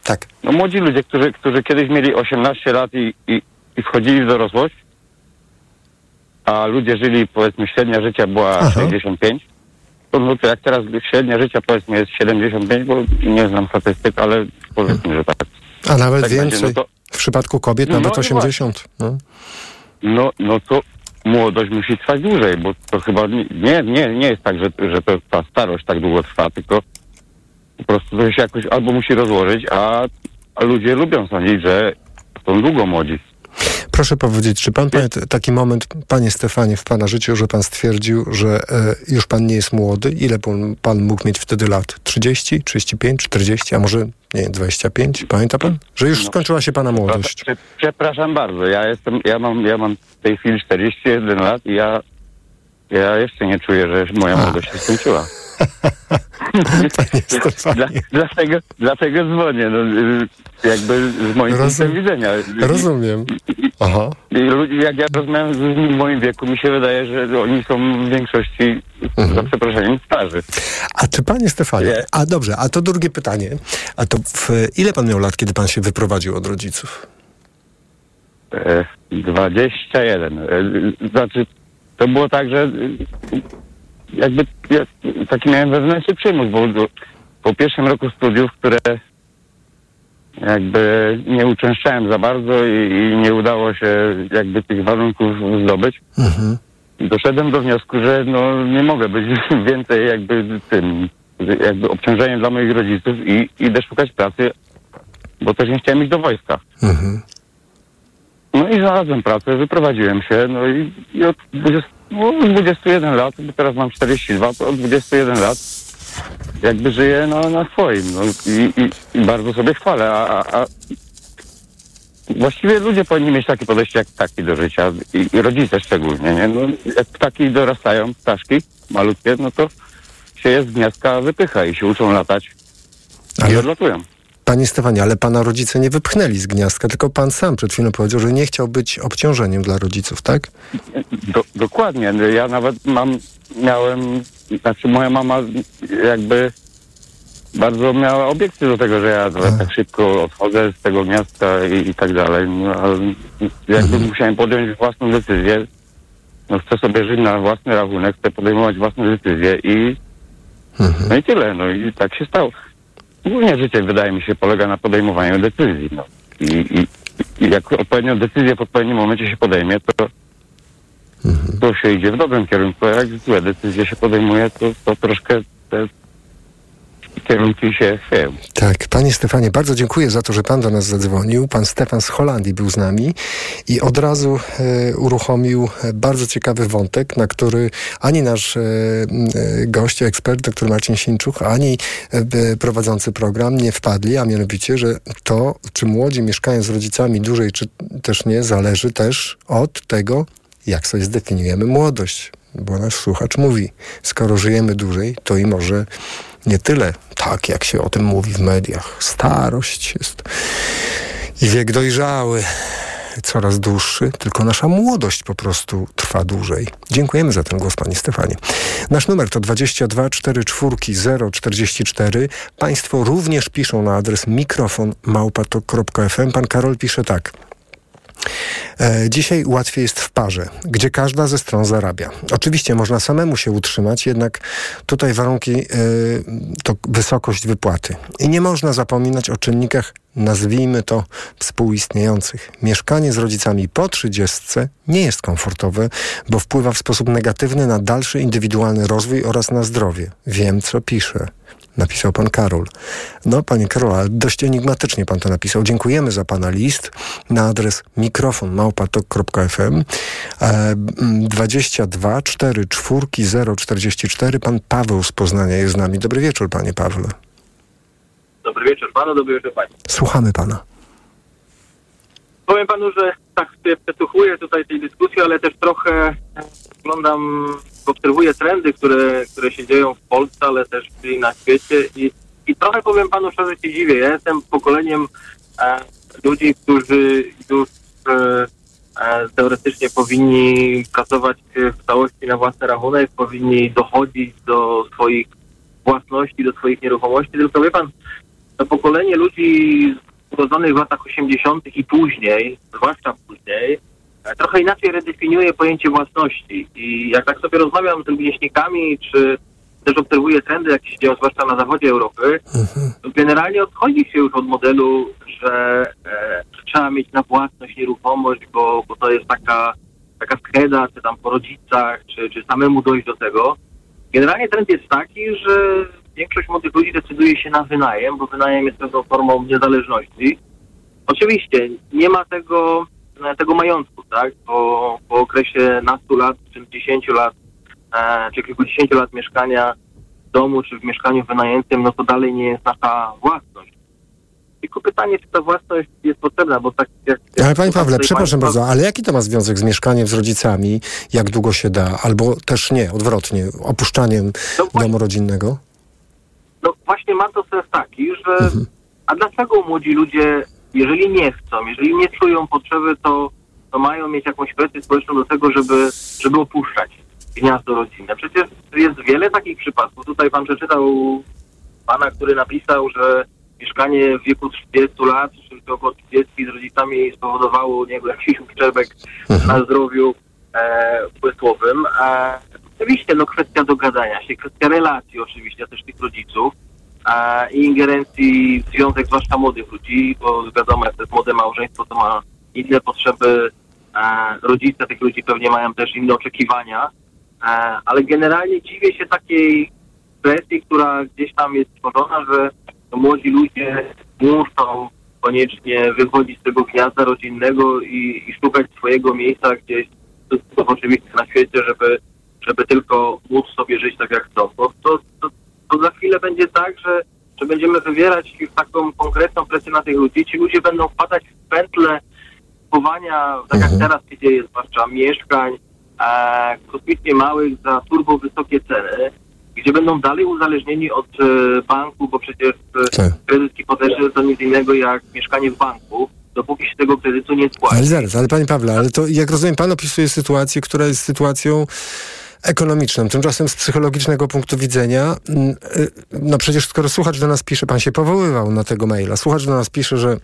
tak. no młodzi ludzie, którzy, którzy kiedyś mieli 18 lat i, i, i wchodzili w dorosłość, a ludzie żyli, powiedzmy, średnia życia była Aha. 65, no to jak teraz średnia życia, powiedzmy, jest 75, bo nie znam statystyk, ale powiedzmy, że tak. A nawet Tak będzie, więcej. no to- W przypadku kobiet No nawet i 80. No. No, no to młodość musi trwać dłużej, bo to chyba nie, nie, nie, nie jest tak, że, że to ta starość tak długo trwa, tylko po prostu to się jakoś albo musi rozłożyć, a, a ludzie lubią sądzić, że są długo młodzi. Proszę powiedzieć, czy pan pamięta taki moment, panie Stefanie, w pana życiu, że pan stwierdził, że e, już pan nie jest młody? Ile pan, pan mógł mieć wtedy lat? 30, 35, 40, a może nie wiem, 25? Pamięta pan? Że już skończyła się pana młodość. Prze- Przepraszam bardzo, ja jestem, ja mam, ja mam w tej chwili 41 lat i ja, ja jeszcze nie czuję, że moja młodość się skończyła. Dla, dlatego, dlatego dzwonię, no, y, jakby z moim Rozum- punktem widzenia. Rozumiem. Aha. I ludzi, jak ja rozmawiam z ludźmi w moim wieku, mi się wydaje, że oni są w większości, Mhm. za przeproszeniem, starzy. A czy panie Stefanie, a dobrze, a to drugie pytanie, a to w, ile pan miał lat, kiedy pan się wyprowadził od rodziców? E, 21. E, Znaczy, to było tak, że e, jakby ja taki miałem wewnętrzny przymus, bo po pierwszym roku studiów, które jakby nie uczęszczałem za bardzo i, i nie udało się jakby tych warunków zdobyć. Mhm. Doszedłem do wniosku, że no nie mogę być więcej jakby tym, jakby obciążeniem dla moich rodziców i idę szukać pracy, bo też nie chciałem iść do wojska. Mhm. No i znalazłem pracę, wyprowadziłem się, no i, i od 20, no, 21 lat, teraz mam 42, to od 21 lat jakby żyję no, na swoim, no i, i, i bardzo sobie chwalę, a, a, właściwie ludzie powinni mieć takie podejście jak ptaki do życia i, i rodzice szczególnie, nie? No, jak ptaki dorastają, ptaszki malutkie, no to się je z gniazdka wypycha i się uczą latać i Ale- odlatują. Panie Stefanie, ale pana rodzice nie wypchnęli z gniazdka, tylko pan sam przed chwilą powiedział, że nie chciał być obciążeniem dla rodziców, tak? Do, dokładnie. Ja nawet mam, miałem, znaczy moja mama jakby bardzo miała obiekcje do tego, że ja tak szybko odchodzę z tego miasta i, i tak dalej. No, ale jakby musiałem podjąć własną decyzję. No, chcę sobie żyć na własny rachunek, chcę podejmować własne decyzje i no i tyle. No i tak się stało. Ogólnie życie wydaje mi się polega na podejmowaniu decyzji. No. I, i, I jak odpowiednią decyzję w odpowiednim momencie się podejmie, to to się idzie w dobrym kierunku, a jak złe decyzje się podejmuje, to, to troszkę te się chwieją. Tak, panie Stefanie, bardzo dziękuję za to, że pan do nas zadzwonił. Pan Stefan z Holandii był z nami i od razu e, uruchomił e, bardzo ciekawy wątek, na który ani nasz e, e, gość, ekspert, dr Marcin Sińczuk, ani e, prowadzący program nie wpadli, a mianowicie, że to, czy młodzi mieszkają z rodzicami dłużej, czy też nie, zależy też od tego, jak sobie zdefiniujemy młodość. Bo nasz słuchacz mówi, skoro żyjemy dłużej, to i może nie tyle tak, jak się o tym mówi w mediach. Starość jest i wiek dojrzały coraz dłuższy, tylko nasza młodość po prostu trwa dłużej. Dziękujemy za ten głos, Panie Stefanie. Nasz numer to 22 44 044. Państwo również piszą na adres mikrofon małpatok.fm. Pan Karol pisze tak. E, Dzisiaj łatwiej jest w parze, gdzie każda ze stron zarabia. Oczywiście można samemu się utrzymać, jednak tutaj warunki e, to wysokość wypłaty. I nie można zapominać o czynnikach, nazwijmy to, współistniejących. Mieszkanie z rodzicami po trzydziestce nie jest komfortowe, bo wpływa w sposób negatywny na dalszy indywidualny rozwój oraz na zdrowie. Wiem, co piszę. Napisał pan Karol. No, panie Karol, ale dość enigmatycznie pan to napisał. Dziękujemy za pana list na adres mikrofon małpatok.fm e, 22 4 4 044. Pan Paweł z Poznania jest z nami. Dobry wieczór, panie Pawle. Dobry wieczór panu, dobry wieczór pani. Słuchamy pana. Powiem panu, że tak sobie przesłuchuję tutaj tej dyskusji, ale też trochę oglądam, obserwuję trendy, które, które się dzieją w Polsce, ale też na świecie i, i trochę powiem panu szczerze się dziwię. Ja jestem pokoleniem e, ludzi, którzy już e, e, teoretycznie powinni pracować w całości na własny rachunek, powinni dochodzić do swoich własności, do swoich nieruchomości, tylko wie pan, to pokolenie ludzi urodzonych w latach 80. i później, zwłaszcza później, trochę inaczej redefiniuje pojęcie własności. I jak tak sobie rozmawiam z rówieśnikami, czy też obserwuję trendy, jakie się dzieją, zwłaszcza na zachodzie Europy, to generalnie odchodzi się już od modelu, że, e, trzeba mieć na własność nieruchomość, bo, bo to jest taka, taka skreda, czy tam po rodzicach, czy, czy samemu dojść do tego. Generalnie trend jest taki, że większość młodych ludzi decyduje się na wynajem, bo wynajem jest pewną formą niezależności. Oczywiście nie ma tego, tego majątku, tak? Po, po okresie nastu lat, czy 10 lat, e, czy kilkudziesięciu lat mieszkania w domu, czy w mieszkaniu wynajętym, no to dalej nie jest nasza własność. Tylko pytanie, czy ta własność jest potrzebna, bo tak jak... Ale panie Pawle, przepraszam bardzo, ale jaki to ma związek z mieszkaniem z rodzicami? Jak długo się da? Albo też nie, odwrotnie, opuszczaniem domu rodzinnego? No właśnie ma to sens taki, że a dlaczego młodzi ludzie, jeżeli nie chcą, jeżeli nie czują potrzeby, to, to mają mieć jakąś presję społeczną do tego, żeby, żeby opuszczać gniazdo rodzinne. Przecież jest wiele takich przypadków. Tutaj pan przeczytał pana, który napisał, że mieszkanie w wieku 30 lat, czy około 30 z rodzicami spowodowało u niego jakiś uszczerbek na zdrowiu e, umysłowym. E, oczywiście, no kwestia dogadania się, kwestia relacji oczywiście też tych rodziców. E, ingerencji w związek zwłaszcza młodych ludzi, bo wiadomo, jak to jest młode małżeństwo, to ma inne potrzeby, e, rodzice tych ludzi pewnie mają też inne oczekiwania, e, ale generalnie dziwię się takiej presji, która gdzieś tam jest tworzona, że młodzi ludzie muszą koniecznie wychodzić z tego gniazda rodzinnego i, i szukać swojego miejsca gdzieś oczywiście na świecie, żeby, żeby tylko móc sobie żyć tak jak chcą. To, to, to za chwilę będzie tak, że, że będziemy wywierać taką konkretną presję na tych ludzi. Ci ludzie będą wpadać w pętle kupowania, tak jak teraz się dzieje, zwłaszcza mieszkań e, kosmicznie małych za turbo wysokie ceny, gdzie będą dalej uzależnieni od e, banku, bo przecież e, kredyt hipoteczny to nic innego jak mieszkanie w banku, dopóki się tego kredytu nie spłaci. Ale zaraz, ale panie Pawle, ale to jak rozumiem, pan opisuje sytuację, która jest sytuacją ekonomiczną. Tymczasem z psychologicznego punktu widzenia, y, no przecież skoro słuchacz do nas pisze, pan się powoływał na tego maila, słuchacz do nas pisze, że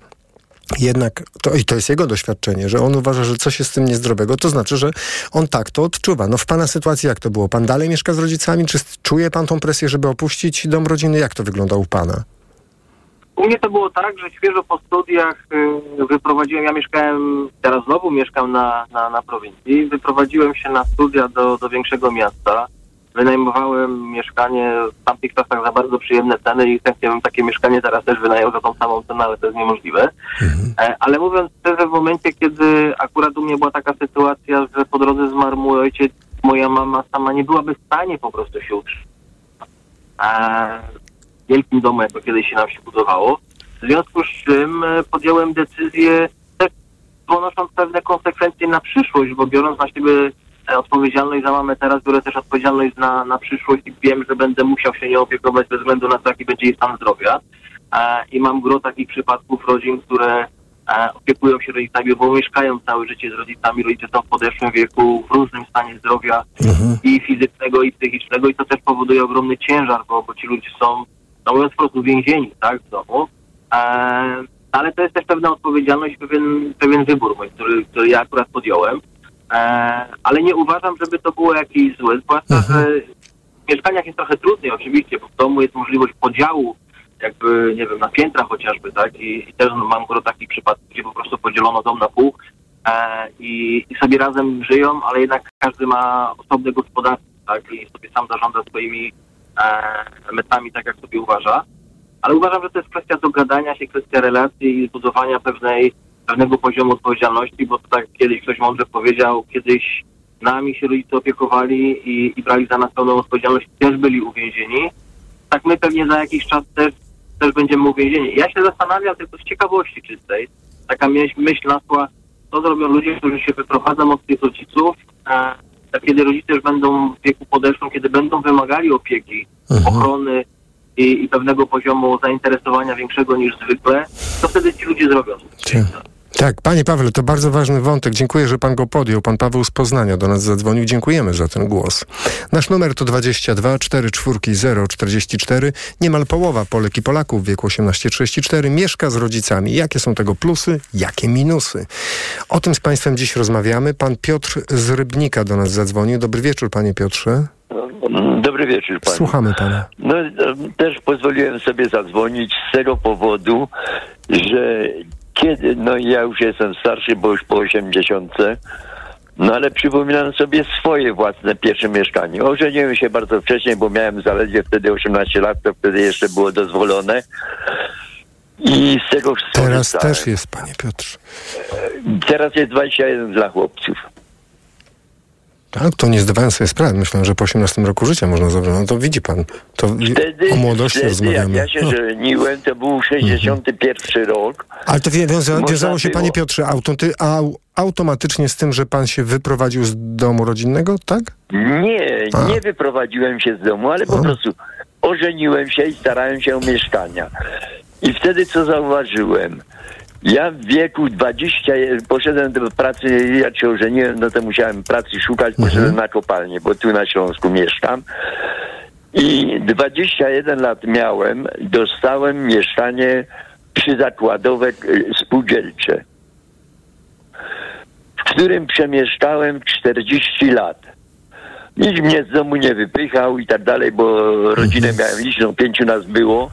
jednak, to, i to jest jego doświadczenie, że on uważa, że coś jest z tym niezdrowego, to znaczy, że on tak to odczuwa. No w pana sytuacji jak to było? Pan dalej mieszka z rodzicami? Czy czuje pan tą presję, żeby opuścić dom rodzinny? Jak to wygląda u pana? U mnie to było tak, że świeżo po studiach y, wyprowadziłem, ja mieszkałem, teraz znowu mieszkam na, na, na prowincji, wyprowadziłem się na studia do, do większego miasta. Wynajmowałem mieszkanie w tamtych czasach za bardzo przyjemne ceny i chętnie bym takie mieszkanie teraz też wynajął za tą samą cenę, ale to jest niemożliwe. E, Ale mówiąc szczerze, w momencie, kiedy akurat u mnie była taka sytuacja, że po drodze zmarł mój ojciec, moja mama sama nie byłaby w stanie po prostu się utrzymać. E, wielkim domu, jako kiedyś się nam się budowało. W związku z czym e, podjąłem decyzję, też ponosząc pewne konsekwencje na przyszłość, bo biorąc na siebie e, odpowiedzialność za mamę teraz, biorę też odpowiedzialność na, na przyszłość i wiem, że będę musiał się nią opiekować bez względu na to, jaki będzie jej stan zdrowia. E, I mam gro takich przypadków rodzin, które e, opiekują się rodzicami, bo mieszkają całe życie z rodzicami. Rodzice są w podeszłym wieku, w różnym stanie zdrowia i fizycznego, i psychicznego i to też powoduje ogromny ciężar, bo, bo ci ludzie są, no mówiąc po prostu, więzieni, tak, w domu. E, ale to jest też pewna odpowiedzialność, pewien, pewien wybór mój, który, który ja akurat podjąłem. E, ale nie uważam, żeby to było jakieś złe, zwłaszcza, że w mieszkaniach jest trochę trudniej oczywiście, bo w domu jest możliwość podziału jakby, nie wiem, na piętra chociażby, tak? I, i też mam gro takich przypadków, gdzie po prostu podzielono dom na pół e, i, i sobie razem żyją, ale jednak każdy ma osobne gospodarstwo, tak? I sobie sam zarządza swoimi e, metrami tak, jak sobie uważa. Ale uważam, że to jest kwestia dogadania się, kwestia relacji i budowania pewnej, pewnego poziomu odpowiedzialności, bo to tak kiedyś ktoś mądrze powiedział, kiedyś nami się rodzice opiekowali i, i brali za nas pełną odpowiedzialność, też byli uwięzieni. Tak my pewnie za jakiś czas też, też będziemy uwięzieni. Ja się zastanawiam tylko z ciekawości czystej, taka myśl, myśl nasła, co zrobią ludzie, którzy się wyprowadzą od tych rodziców, e, a kiedy rodzice już będą w wieku podeszłym, kiedy będą wymagali opieki, ochrony i, i pewnego poziomu zainteresowania większego niż zwykle, to wtedy ci ludzie zrobią. Tak, panie Pawle, to bardzo ważny wątek. Dziękuję, że pan go podjął. Pan Paweł z Poznania do nas zadzwonił. Dziękujemy za ten głos. Nasz numer to 22 44 044. Niemal połowa Polek i Polaków w wieku 18-34 mieszka z rodzicami. Jakie są tego plusy, jakie minusy? O tym z państwem dziś rozmawiamy. Pan Piotr z Rybnika do nas zadzwonił. Dobry wieczór, panie Piotrze. Dobry wieczór panu. Słuchamy pana. No e, też pozwoliłem sobie zadzwonić z tego powodu, że kiedy, no ja już jestem starszy, bo już po 80, no ale przypominam sobie swoje własne pierwsze mieszkanie. Ożeniłem się bardzo wcześnie, bo miałem zaledwie wtedy 18 lat, to wtedy jeszcze było dozwolone. I z tego Teraz skorzystałem. też jest, panie Piotrze. Teraz jest 21 dla chłopców. Tak, to nie zdawałem sobie sprawy. Myślałem, że po 18 roku życia można zabrać. No to widzi pan, to Wtedy, o młodości wtedy rozmawiamy. jak ja się No. żeniłem, to był 61 rok. Ale to wiąza, wiązało się, było. panie Piotrze, au, automatycznie z tym, że pan się wyprowadził z domu rodzinnego, tak? Nie, A. nie wyprowadziłem się z domu, ale po prostu ożeniłem się i starałem się o mieszkania. I wtedy co zauważyłem? Ja w wieku 20, poszedłem do pracy, jak się ożeniłem, no to musiałem pracy szukać, poszedłem na kopalnię, bo tu na Śląsku mieszkam. I 21 lat miałem, dostałem mieszkanie przyzakładowe y, spółdzielcze, w którym przemieszkałem 40 lat. Nikt mnie z domu nie wypychał i tak dalej, bo rodzinę miałem liczną, pięciu nas było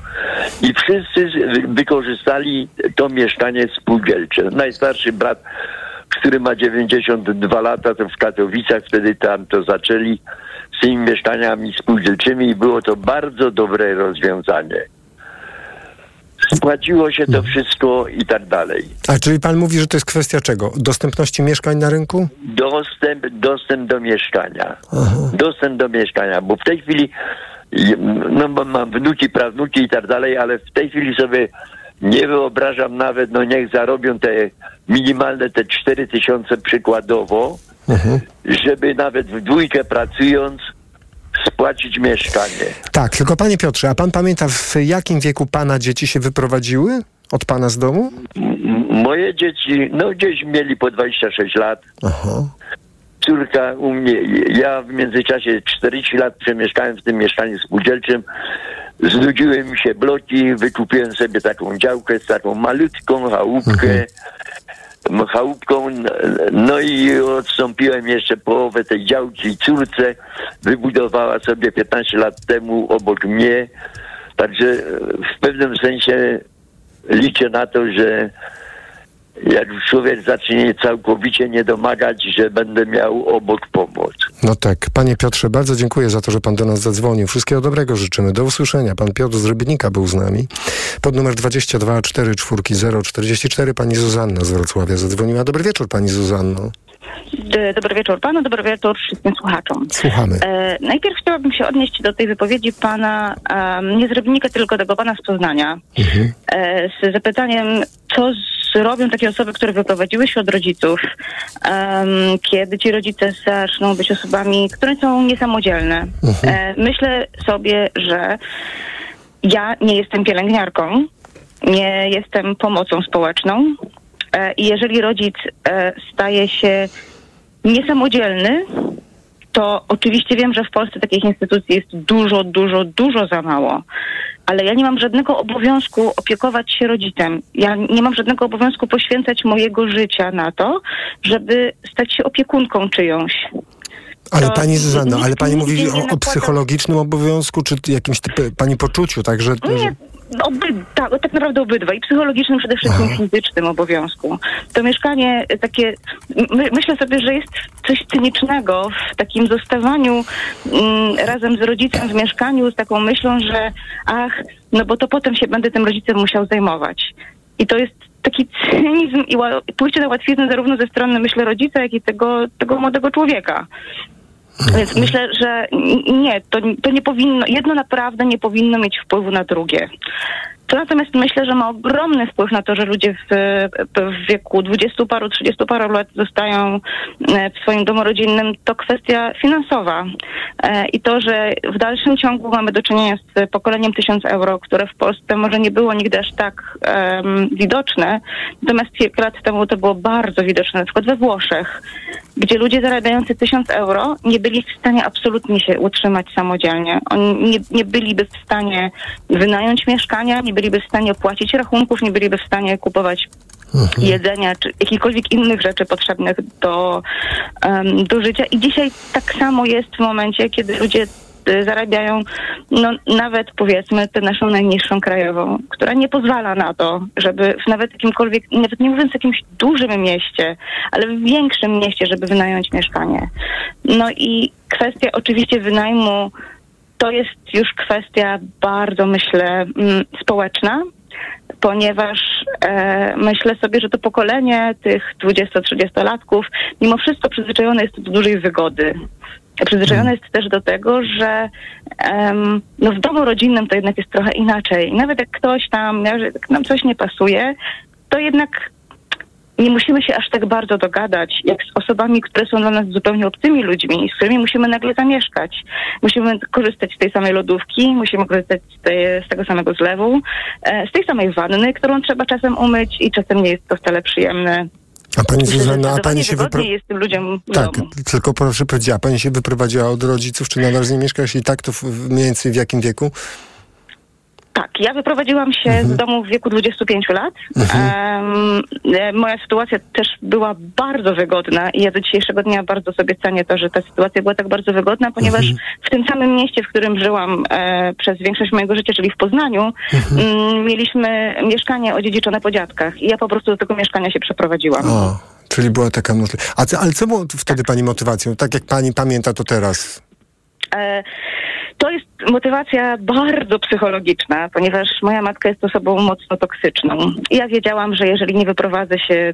i wszyscy wykorzystali to mieszkanie spółdzielcze. Najstarszy brat, który ma 92 lata, to w Katowicach wtedy tam to zaczęli z tymi mieszkaniami spółdzielczymi i było to bardzo dobre rozwiązanie. Spłaciło się to wszystko i tak dalej. A czyli pan mówi, że to jest kwestia czego? Dostępności mieszkań na rynku? Dostęp, dostęp do mieszkania. Dostęp do mieszkania, bo w tej chwili no, bo mam wnuki, prawnuki i tak dalej, ale w tej chwili sobie nie wyobrażam nawet, no niech zarobią te minimalne te 4 tysiące przykładowo, żeby nawet w dwójkę pracując spłacić mieszkanie. Tak, tylko panie Piotrze, a pan pamięta w jakim wieku pana dzieci się wyprowadziły od pana z domu? M- moje dzieci, no gdzieś mieli po 26 lat. Córka u mnie, ja w międzyczasie 40 lat przemieszkałem w tym mieszkaniu spółdzielczym. Znudziły mi się bloki, wykupiłem sobie taką działkę z taką malutką chałupkę. m, Chałupką, no i odstąpiłem jeszcze połowę tej działki córce. Wybudowała sobie 15 lat temu obok mnie. Także w pewnym sensie liczę na to, że jak człowiek zacznie całkowicie nie domagać, że będę miał obok pomoc. No tak, panie Piotrze, bardzo dziękuję za to, że pan do nas zadzwonił. Wszystkiego dobrego życzymy. Do usłyszenia. Pan Piotr z Rybnika był z nami. Pod numer 22 44 044 pani Zuzanna z Wrocławia zadzwoniła. Dobry wieczór pani Zuzanno. D- Dobry wieczór panu, dobry wieczór wszystkim słuchaczom. Słuchamy. E, najpierw chciałabym się odnieść do tej wypowiedzi pana, em, nie z Rybnika, tylko tego pana z Poznania, e, z zapytaniem, co zrobią takie osoby, które wyprowadziły się od rodziców, em, kiedy ci rodzice zaczną być osobami, które są niesamodzielne. E, myślę sobie, że ja nie jestem pielęgniarką, nie jestem pomocą społeczną e, i jeżeli rodzic e, staje się niesamodzielny, to oczywiście wiem, że w Polsce takich instytucji jest dużo, dużo, dużo za mało. Ale ja nie mam żadnego obowiązku opiekować się rodzicem. Ja nie mam żadnego obowiązku poświęcać mojego życia na to, żeby stać się opiekunką czyjąś. Ale To pani Zuzanno, ale pani mówi o, o psychologicznym obowiązku, czy jakimś typie, pani poczuciu, także... Nie, oby, tak, tak naprawdę obydwa. I psychologicznym, przede wszystkim fizycznym obowiązku. To mieszkanie takie, my, myślę sobie, że jest coś cynicznego w takim zostawaniu mm, razem z rodzicem w mieszkaniu z taką myślą, że ach, no bo to potem się będę tym rodzicem musiał zajmować. I to jest taki cynizm i pójście na łatwiznę zarówno ze strony, myślę, rodzica, jak i tego, tego młodego człowieka. Więc myślę, że nie, to, to nie powinno, jedno naprawdę nie powinno mieć wpływu na drugie. To natomiast myślę, że ma ogromny wpływ na to, że ludzie w, w wieku dwudziestu paru, trzydziestu paru lat zostają e, w swoim domu rodzinnym, to kwestia finansowa. E, I to, że w dalszym ciągu mamy do czynienia z pokoleniem 1000 euro, które w Polsce może nie było nigdy aż tak em, widoczne, natomiast kilka lat temu to było bardzo widoczne, na przykład we Włoszech, gdzie ludzie zarabiający 1000 euro nie byli w stanie absolutnie się utrzymać samodzielnie. Oni nie, nie byliby w stanie wynająć mieszkania, nie byliby w stanie opłacić rachunków, nie byliby w stanie kupować jedzenia czy jakichkolwiek innych rzeczy potrzebnych do, em, do życia. I dzisiaj tak samo jest w momencie, kiedy ludzie y, zarabiają no, nawet powiedzmy tę naszą najniższą krajową, która nie pozwala na to, żeby w nawet jakimkolwiek, nawet nie mówiąc jakimś dużym mieście, ale w większym mieście, żeby wynająć mieszkanie. No i kwestia oczywiście wynajmu to jest już kwestia bardzo, myślę, mm, społeczna, ponieważ e, myślę sobie, że to pokolenie tych 20-30-latków mimo wszystko przyzwyczajone jest do dużej wygody. Przyzwyczajone jest też do tego, że no w domu rodzinnym to jednak jest trochę inaczej. Nawet jak ktoś tam, jak nam coś nie pasuje, to jednak nie musimy się aż tak bardzo dogadać, jak z osobami, które są dla nas zupełnie obcymi ludźmi, z którymi musimy nagle zamieszkać. Musimy korzystać z tej samej lodówki, musimy korzystać z, tej, z tego samego zlewu, e, z tej samej wanny, którą trzeba czasem umyć i czasem nie jest to wcale przyjemne. A pani Myślę, Zuzanna, a pani się wypro... wygodniej jest tym ludziom w Tak, domu. tylko proszę powiedzieć, a pani się wyprowadziła od rodziców, czy nadal z nimi mieszka? Jeśli tak, to w, mniej więcej w jakim wieku? Tak, ja wyprowadziłam się Mhm. z domu w wieku 25 lat. Em, e, moja sytuacja też była bardzo wygodna i ja do dzisiejszego dnia bardzo sobie cenię to, że ta sytuacja była tak bardzo wygodna, ponieważ Mhm. w tym samym mieście, w którym żyłam e, przez większość mojego życia, czyli w Poznaniu, Mhm. mm, mieliśmy mieszkanie odziedziczone po dziadkach i ja po prostu do tego mieszkania się przeprowadziłam. O, czyli była taka możliwość. Ale co było wtedy pani motywacją? Tak jak pani pamięta to teraz? E, To jest motywacja bardzo psychologiczna, ponieważ moja matka jest osobą mocno toksyczną. Ja wiedziałam, że jeżeli nie wyprowadzę się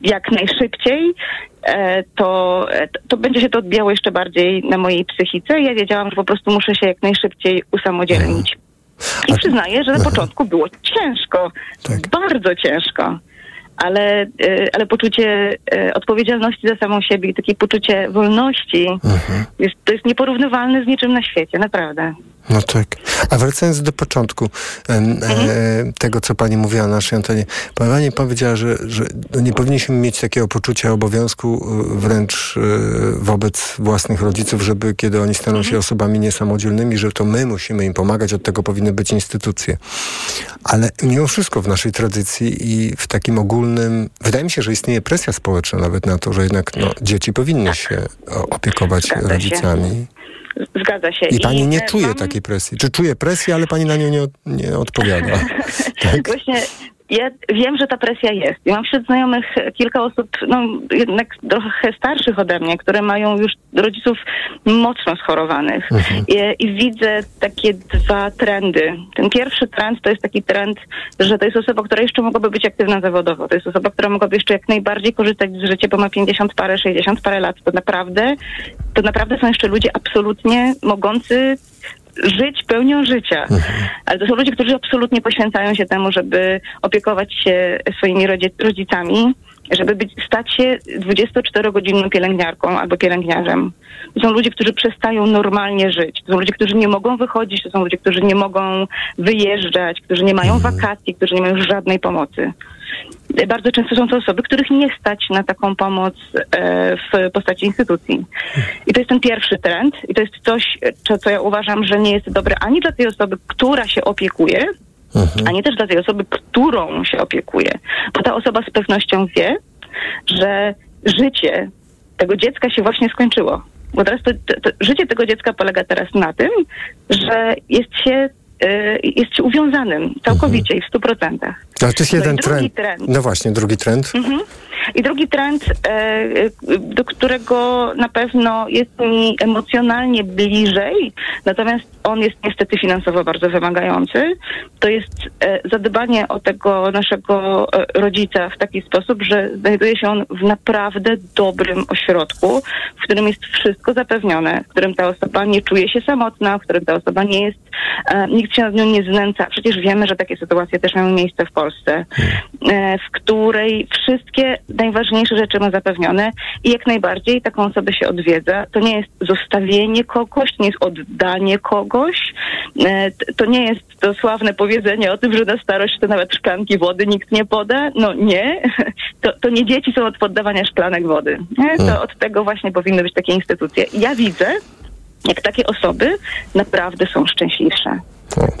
jak najszybciej, e, to, e, to będzie się to odbijało jeszcze bardziej na mojej psychice. Ja wiedziałam, że po prostu muszę się jak najszybciej usamodzielnić. I przyznaję, że na początku było ciężko, bardzo ciężko. Ale, e, ale poczucie e, odpowiedzialności za samą siebie i takie poczucie wolności jest, to jest nieporównywalne z niczym na świecie, naprawdę. No tak. A wracając do początku e, tego, co pani mówiła na naszej antenie. Pani powiedziała, że, że no nie powinniśmy mieć takiego poczucia obowiązku e, wręcz e, wobec własnych rodziców, żeby kiedy oni staną się osobami niesamodzielnymi, że to my musimy im pomagać, od tego powinny być instytucje. Ale mimo wszystko w naszej tradycji i w takim ogólnym, wydaje mi się, że istnieje presja społeczna nawet na to, że jednak no, dzieci powinny się o- opiekować się. rodzicami. Zgadza się. I pani nie e, czuje mam- takiej presji. Czy czuje presję, ale pani na nią nie, od- nie odpowiada. Tak? Właśnie ja wiem, że ta presja jest. I mam wśród znajomych kilka osób, no jednak trochę starszych ode mnie, które mają już rodziców mocno schorowanych. I, I widzę takie dwa trendy. Ten pierwszy trend to jest taki trend, że to jest osoba, która jeszcze mogłaby być aktywna zawodowo. To jest osoba, która mogłaby jeszcze jak najbardziej korzystać z życia, bo ma 50 parę, 60 parę lat. To naprawdę, to naprawdę są jeszcze ludzie absolutnie mogący żyć pełnią życia. Ale to są ludzie, którzy absolutnie poświęcają się temu, żeby opiekować się swoimi rodzi- rodzicami, żeby być, stać się 24-godzinną pielęgniarką albo pielęgniarzem. To są ludzie, którzy przestają normalnie żyć. To są ludzie, którzy nie mogą wychodzić, to są ludzie, którzy nie mogą wyjeżdżać, którzy nie mają wakacji, którzy nie mają żadnej pomocy. Bardzo często są to osoby, których nie stać na taką pomoc e, w postaci instytucji. I to jest ten pierwszy trend i to jest coś, co, ja uważam, że nie jest dobre ani dla tej osoby, która się opiekuje, ani też dla tej osoby, którą się opiekuje. Bo ta osoba z pewnością wie, że życie tego dziecka się właśnie skończyło. Bo teraz to, to, to życie tego dziecka polega teraz na tym, że jest się, jest się uwiązanym całkowicie i w stu procentach. Ale to jest No jeden drugi trend. trend. No właśnie, drugi trend. Mhm. I drugi trend, e, e, do którego na pewno jest mi emocjonalnie bliżej, natomiast on jest niestety finansowo bardzo wymagający, to jest e, zadbanie o tego naszego rodzica w taki sposób, że znajduje się on w naprawdę dobrym ośrodku, w którym jest wszystko zapewnione, w którym ta osoba nie czuje się samotna, w którym ta osoba nie jest, e, nikt się nad nią nie znęca. Przecież wiemy, że takie sytuacje też mają miejsce w Polsce, e, w której wszystkie najważniejsze rzeczy ma zapewnione i jak najbardziej taką osobę się odwiedza. To nie jest zostawienie kogoś, to nie jest oddanie kogoś, e, to nie jest to sławne powiedzenie o tym, że na starość to nawet szklanki wody nikt nie poda. No nie, to, to nie dzieci są od poddawania szklanek wody. Nie? To od tego właśnie powinny być takie instytucje. Ja widzę, jak takie osoby naprawdę są szczęśliwsze.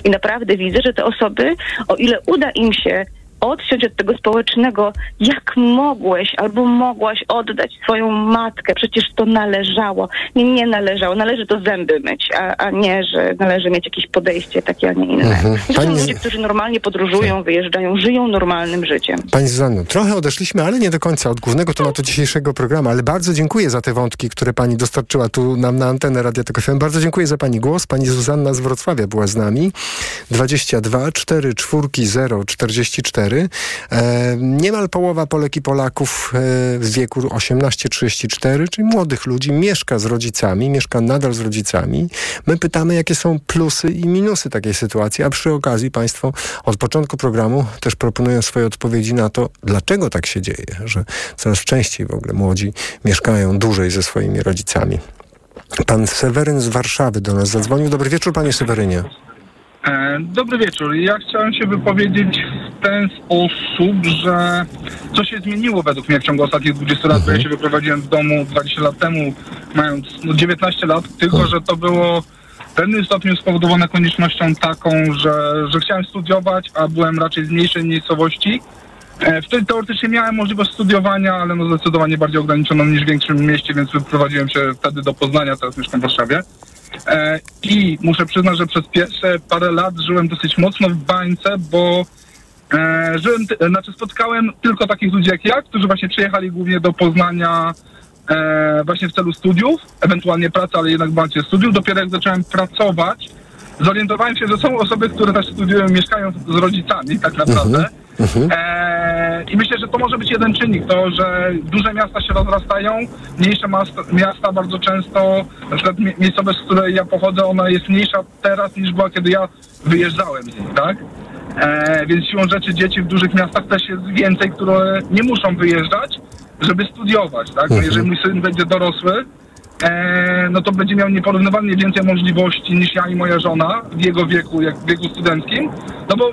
I naprawdę widzę, że te osoby, o ile uda im się odciąć od tego społecznego, jak mogłeś albo mogłaś oddać swoją matkę, przecież to należało. Nie, nie należało, należy to zęby myć, a, a nie, że należy mieć jakieś podejście takie, a nie inne. Mhm. To są Pani- ludzie, którzy normalnie podróżują, wyjeżdżają, żyją normalnym życiem. Pani Zuzanno, trochę odeszliśmy, ale nie do końca od głównego tematu dzisiejszego programu, ale bardzo dziękuję za te wątki, które pani dostarczyła tu nam na antenę Radia Tok FM. Bardzo dziękuję za pani głos. Pani Zuzanna z Wrocławia była z nami. 22 4 4 0 44. E, niemal połowa Polek i Polaków e, w wieku 18-34, czyli młodych ludzi, mieszka z rodzicami, mieszka nadal z rodzicami. My pytamy, jakie są plusy i minusy takiej sytuacji, a przy okazji państwo od początku programu też proponują swoje odpowiedzi na to, dlaczego tak się dzieje, że coraz częściej w ogóle młodzi mieszkają dłużej ze swoimi rodzicami. Pan Seweryn z Warszawy do nas zadzwonił. Dobry wieczór, panie Sewerynie. E, Dobry wieczór. Ja chciałem się wypowiedzieć ten sposób, że co się zmieniło według mnie w ciągu ostatnich 20 lat, bo ja się wyprowadziłem z domu 20 lat temu, mając no, 19 lat, tylko że to było w pewnym stopniu spowodowane koniecznością taką, że, że chciałem studiować, a byłem raczej z mniejszej miejscowości. E, Wtedy teoretycznie miałem możliwość studiowania, ale no zdecydowanie bardziej ograniczoną niż w większym mieście, więc wyprowadziłem się wtedy do Poznania, teraz mieszkam w Warszawie. E, I muszę przyznać, że przez pierwsze parę lat żyłem dosyć mocno w bańce, bo żyłem, ty- znaczy spotkałem tylko takich ludzi jak ja, którzy właśnie przyjechali głównie do Poznania e, właśnie w celu studiów, ewentualnie pracy, ale jednak bardziej studiów. Dopiero jak zacząłem pracować, zorientowałem się, że są osoby, które też studiują, mieszkają z rodzicami tak naprawdę. E, I myślę, że to może być jeden czynnik, to, że duże miasta się rozrastają, mniejsze miasta, bardzo często, na przykład mie- miejscowość, z której ja pochodzę, ona jest mniejsza teraz niż była, kiedy ja wyjeżdżałem z niej, tak? E, więc siłą rzeczy dzieci w dużych miastach też jest więcej, które nie muszą wyjeżdżać, żeby studiować, tak? No, jeżeli mój syn będzie dorosły, e, no to będzie miał nieporównywalnie więcej możliwości niż ja i moja żona w jego wieku, jak w wieku studenckim, no bo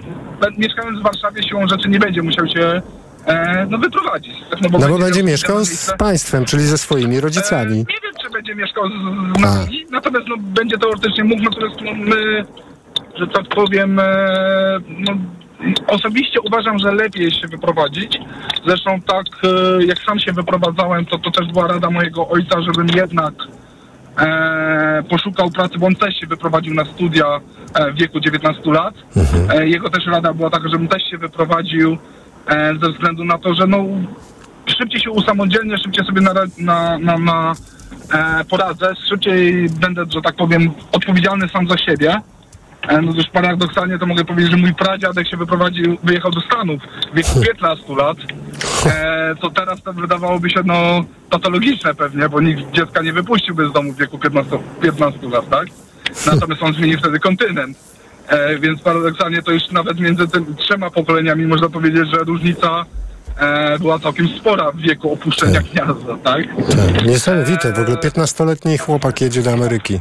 mieszkając w Warszawie siłą rzeczy nie będzie musiał się e, no wyprowadzić. tak? No bo miał będzie mieszkał z państwem, czyli ze swoimi rodzicami. Nie wiem, czy będzie mieszkał z, z nami, natomiast no, będzie teoretycznie mógł, natomiast no, my, że tak powiem, e, no, osobiście uważam, że lepiej się wyprowadzić. Zresztą tak, e, jak sam się wyprowadzałem, to to też była rada mojego ojca, żebym jednak e, poszukał pracy, bo on też się wyprowadził na studia e, w wieku 19 lat. E, jego też rada była taka, żebym też się wyprowadził e, ze względu na to, że no szybciej się usamodzielnię, szybciej sobie na, na, na, na e, poradzę, szybciej będę, że tak powiem, odpowiedzialny sam za siebie. E, no już paradoksalnie to mogę powiedzieć, że mój pradziadek się wyprowadził, wyjechał do Stanów w wieku 15 lat. E, to teraz to wydawałoby się no patologiczne pewnie, bo nikt dziecka nie wypuściłby z domu w wieku 15, 15 lat, tak? Natomiast on zmienił wtedy kontynent. E, więc paradoksalnie to już nawet między tym trzema pokoleniami można powiedzieć, że różnica e, była całkiem spora w wieku opuszczenia gniazda, tak? Tak, niesamowite. W ogóle 15-letni chłopak jedzie do Ameryki.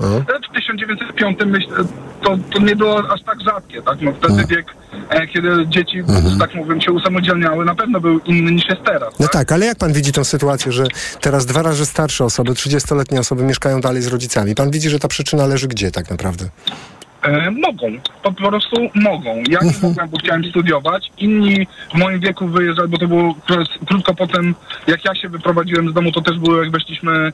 O. W 1905 myślę, to, to nie było aż tak rzadkie, tak? No wtedy wiek, e, kiedy dzieci, że tak mówię, się usamodzielniały, na pewno był inny niż jest teraz. No tak, ale jak pan widzi tą sytuację, że teraz dwa razy starsze osoby, 30-letnie osoby mieszkają dalej z rodzicami? Pan widzi, że ta przyczyna leży gdzie tak naprawdę? E, mogą, po prostu mogą. Ja nie mogłem, bo chciałem studiować. Inni w moim wieku wyjeżdżali, bo to było kró- krótko potem, jak ja się wyprowadziłem z domu, to też było jak weszliśmy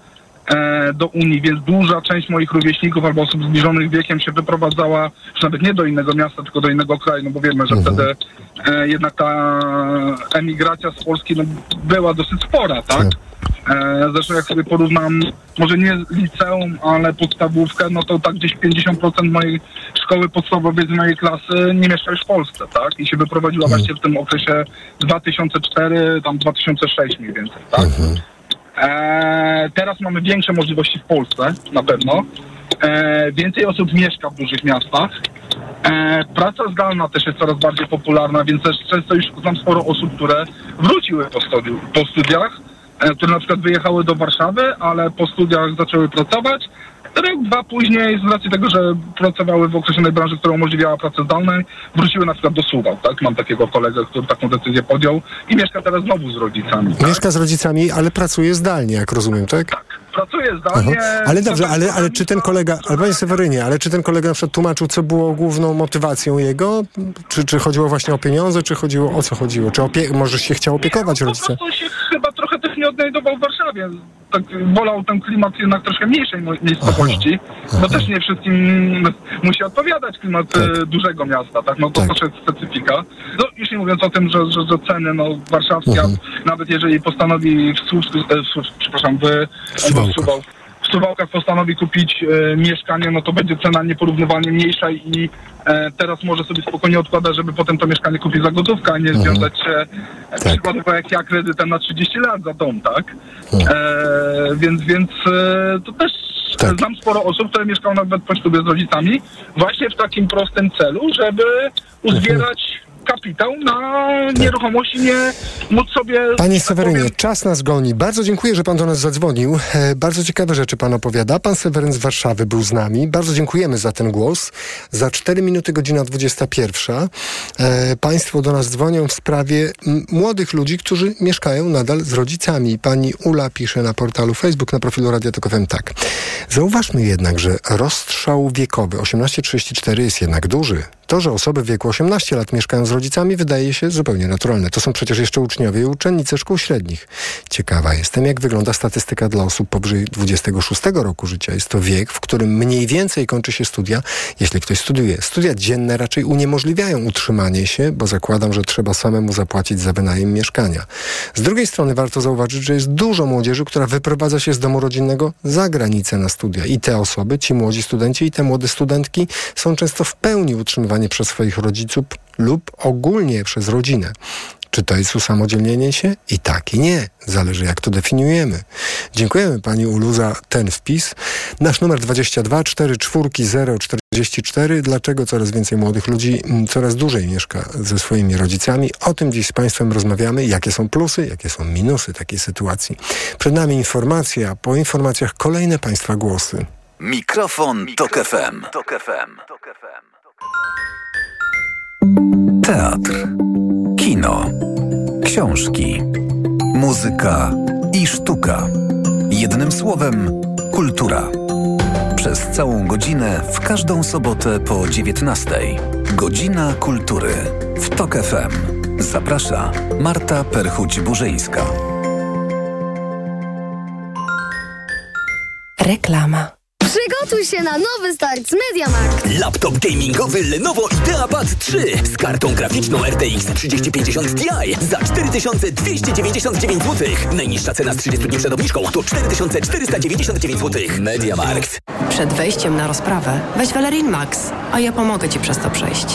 do Unii, więc duża część moich rówieśników albo osób zbliżonych wiekiem się wyprowadzała, już nawet nie do innego miasta, tylko do innego kraju, no bo wiemy, że wtedy e, jednak ta emigracja z Polski no, była dosyć spora, tak? E, zresztą jak sobie porównam, może nie liceum, ale podstawówkę, no to tak gdzieś 50% mojej szkoły podstawowej z mojej klasy nie mieszka już w Polsce, tak? I się wyprowadziła właśnie w tym okresie 2004, tam 2006 mniej więcej, tak? E, teraz mamy większe możliwości w Polsce, na pewno. E, więcej osób mieszka w dużych miastach. E, praca zdalna też jest coraz bardziej popularna, więc też często już znam sporo osób, które wróciły po, studiu, po studiach, e, które na przykład wyjechały do Warszawy, ale po studiach zaczęły pracować. Rok, dwa później, z racji tego, że pracowały w określonej branży, która umożliwiała pracę zdalną, wróciły na przykład do Suwałk, tak? Mam takiego kolegę, który taką decyzję podjął i mieszka teraz znowu z rodzicami. Mieszka z rodzicami, ale pracuje zdalnie, jak rozumiem, tak? Pracuje Aha. zdalnie. Ale dobrze, ale, ale czy ten kolega, ale panie Sewerynie, ale czy ten kolega na przykład tłumaczył, co było główną motywacją jego? Czy, czy chodziło właśnie o pieniądze, czy chodziło o co chodziło? Czy opie- może się chciał opiekować Po rodzice? prostu się chyba nie odnajdował w Warszawie. Tak wolał ten klimat jednak troszkę mniejszej miejscowości, bo też nie wszystkim musi odpowiadać klimat e, dużego miasta, tak? No to też jest specyfika. No już nie mówiąc o tym, że, że, że ceny no, warszawskie, nawet jeżeli postanowi w Słupsku, e, w, Słupsku, przepraszam, w, w, w Suwałkach postanowi kupić e, mieszkanie, no to będzie cena nieporównywalnie mniejsza i e, teraz może sobie spokojnie odkładać, żeby potem to mieszkanie kupić za gotówkę, a nie związać się e, przykładowo jak ja kredytem na 30 lat za dom, tak? E, więc więc e, to też znam sporo osób, które mieszkają nawet po ślubie z rodzicami, właśnie w takim prostym celu, żeby uzbierać kapitał na nieruchomość i nie móc sobie... Panie tak Sewerynie, powiem, czas nas goni. Bardzo dziękuję, że pan do nas zadzwonił. E, bardzo ciekawe rzeczy pan opowiada. Pan Seweryn z Warszawy był z nami. Bardzo dziękujemy za ten głos. Za 4 minuty godzina 21. E, państwo do nas dzwonią w sprawie młodych ludzi, którzy mieszkają nadal z rodzicami. Pani Ula pisze na portalu Facebook, na profilu Radia Tok FM tak. Zauważmy jednak, że rozstrzał wiekowy 18-34 jest jednak duży. To, że osoby w wieku 18 lat mieszkają z rodzicami, wydaje się zupełnie naturalne. To są przecież jeszcze uczniowie i uczennice szkół średnich. Ciekawa jestem, jak wygląda statystyka dla osób powyżej 26 roku życia. Jest to wiek, w którym mniej więcej kończy się studia, jeśli ktoś studiuje. Studia dzienne raczej uniemożliwiają utrzymanie się, bo zakładam, że trzeba samemu zapłacić za wynajem mieszkania. Z drugiej strony warto zauważyć, że jest dużo młodzieży, która wyprowadza się z domu rodzinnego za granicę na studia. I te osoby, ci młodzi studenci i te młode studentki są często w pełni utrzymywani przez swoich rodziców lub ogólnie przez rodzinę. Czy to jest usamodzielnienie się? I tak, i nie. Zależy, jak to definiujemy. Dziękujemy Pani Ulu za ten wpis. Nasz numer 22 44 044. Dlaczego coraz więcej młodych ludzi m, coraz dłużej mieszka ze swoimi rodzicami? O tym dziś z Państwem rozmawiamy. Jakie są plusy, jakie są minusy takiej sytuacji. Przed nami informacja, po informacjach kolejne Państwa głosy. Mikrofon, Tok FM. Teatr, kino, książki, muzyka i sztuka. Jednym słowem, kultura. Przez całą godzinę w każdą sobotę po 19. Godzina kultury w Tok FM. Zaprasza Marta Perchuć-Burzyńska. Reklama. Przygotuj się na nowy start z MediaMarkt. Laptop gamingowy Lenovo IdeaPad 3 z kartą graficzną RTX 3050 Ti za 4299 zł. Najniższa cena z 30 dni przed obniżką to 4499 zł. MediaMarkt. Przed wejściem na rozprawę weź Valerin Max, a ja pomogę Ci przez to przejść.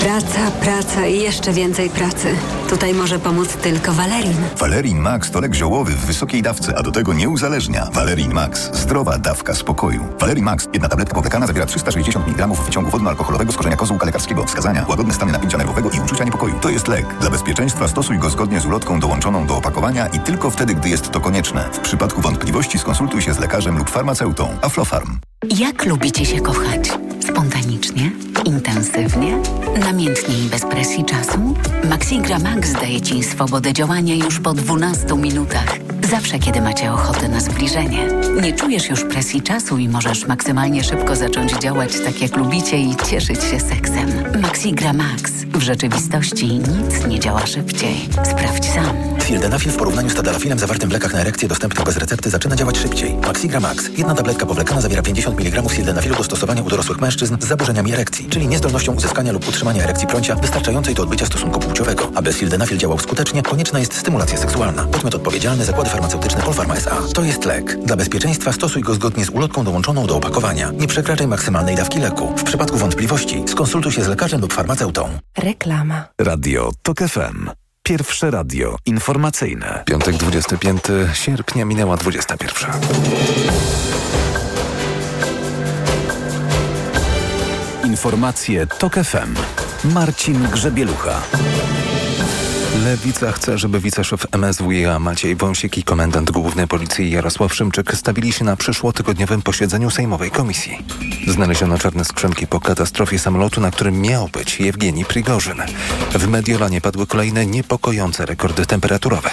Praca, praca i jeszcze więcej pracy. Tutaj może pomóc tylko Valerin. Valerin Max to lek ziołowy w wysokiej dawce, a do tego nie uzależnia. Valerin Max. Zdrowa dawka spokoju. Valerin Max. Jedna tabletka powlekana zawiera 360 mg wyciągu wodno-alkoholowego z korzenia kozłka lekarskiego. Wskazania. Łagodne stany napięcia nerwowego i uczucia niepokoju. To jest lek. Dla bezpieczeństwa stosuj go zgodnie z ulotką dołączoną do opakowania i tylko wtedy, gdy jest to konieczne. W przypadku wątpliwości skonsultuj się z lekarzem lub farmaceutą. Aflofarm. Jak lubicie się kochać? Spontanicznie? Intensywnie? Namiętnie i bez presji czasu? Maxigra Max daje Ci swobodę działania już po 12 minutach. Zawsze, kiedy macie ochotę na zbliżenie. Nie czujesz już presji czasu i możesz maksymalnie szybko zacząć działać tak, jak lubicie i cieszyć się seksem. Maxigra Max. W rzeczywistości nic nie działa szybciej. Sprawdź sam. Sildenafil w porównaniu z tadalafilem zawartym w lekach na erekcję dostępnych bez recepty zaczyna działać szybciej. Maxigra Max. Jedna tabletka powlekana zawiera 50 mg sildenafilu do stosowania u dorosłych mężczyzn z zaburzeniami erekcji, czyli niezdolnością uzyskania lub utrzymania erekcji prącia wystarczającej do odbycia stosunku płciowego. Aby sildenafil działał skutecznie, konieczna jest stymulacja seksualna. Podmiot odpowiedzialny Zakłady Farmaceutyczne Polpharma S.A. To jest lek. Dla bezpieczeństwa stosuj go zgodnie z ulotką dołączoną do opakowania. Nie przekraczaj maksymalnej dawki leku. W przypadku wątpliwości skonsultuj się z lekarzem lub farmaceutą. Reklama. Radio Tok FM. Pierwsze radio informacyjne. Piątek 25 sierpnia minęła 21. Informacje Tok FM. Marcin Grzebielucha. Lewica chce, żeby wiceszef MSWiA Maciej Wąsik i komendant główny policji Jarosław Szymczyk stawili się na przyszłotygodniowym posiedzeniu Sejmowej Komisji. Znaleziono czarne skrzynki po katastrofie samolotu, na którym miał być Jewgeni Prigorzyn. W Mediolanie padły kolejne niepokojące rekordy temperaturowe.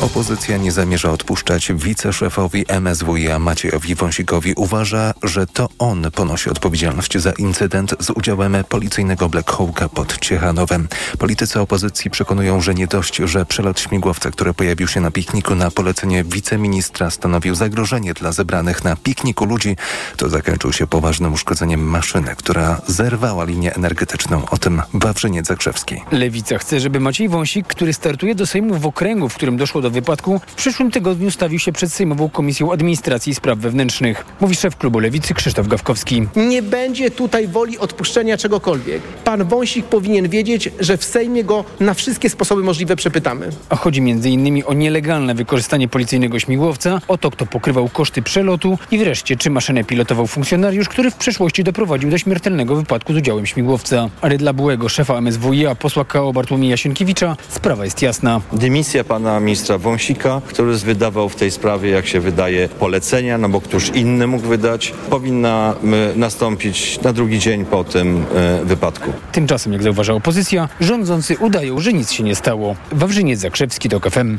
Opozycja nie zamierza odpuszczać wiceszefowi MSWiA Maciejowi Wąsikowi. Uważa, że to on ponosi odpowiedzialność za incydent z udziałem policyjnego Black Hawka pod Ciechanowem. Politycy opozycji przekonują, że nie dość, że przelot śmigłowca, który pojawił się na pikniku na polecenie wiceministra stanowił zagrożenie dla zebranych na pikniku ludzi, to zakończył się poważnym uszkodzeniem maszyny, która zerwała linię energetyczną. O tym Wawrzyniec Zakrzewski. Lewica chce, żeby Maciej Wąsik, który startuje do Sejmu w okręgu, w którym doszło do wypadku, w przyszłym tygodniu stawił się przed Sejmową Komisją Administracji i Spraw Wewnętrznych. Mówi szef klubu Lewicy Krzysztof Gawkowski. Nie będzie tutaj woli odpuszczenia czegokolwiek. Pan Wąsik powinien wiedzieć, że w Sejmie go na wszystkie sposoby możliwe przepytamy. A chodzi m.in. o nielegalne wykorzystanie policyjnego śmigłowca, o to, kto pokrywał koszty przelotu i wreszcie, czy maszynę pilotował funkcjonariusz, który w przeszłości doprowadził do śmiertelnego wypadku z udziałem śmigłowca. Ale dla byłego szefa MSWiA, posła KO Bartłomieja Sienkiewicza, sprawa jest jasna. Dymisja pana ministra Wąsika, który wydawał w tej sprawie, jak się wydaje, polecenia, no bo któż inny mógł wydać, powinna nastąpić na drugi dzień po tym y, wypadku. Tymczasem, jak zauważa opozycja, rządzący udają, że nic się nie stało. Wawrzyniec Zakrzewski do KFM.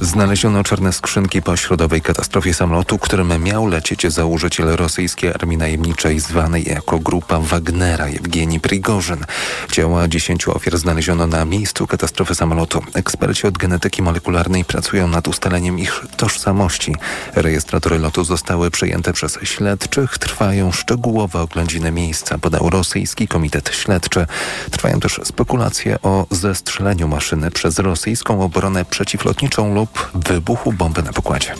Znaleziono czarne skrzynki po środowej katastrofie samolotu, którym miał lecieć założyciel rosyjskiej armii najemniczej zwanej jako grupa Wagnera Jewgeni Prigorzyn. Ciała dziesięciu ofiar znaleziono na miejscu katastrofy samolotu. Eksperci od genetyki molekularnej pracują nad ustaleniem ich tożsamości. Rejestratory lotu zostały przejęte przez śledczych. Trwają szczegółowe oględziny miejsca, podał rosyjski komitet śledczy. Trwają też spekulacje o zestrzeleniu maszyny przez rosyjską obronę przeciwlotniczą lub wybuchu bomby na pokładzie.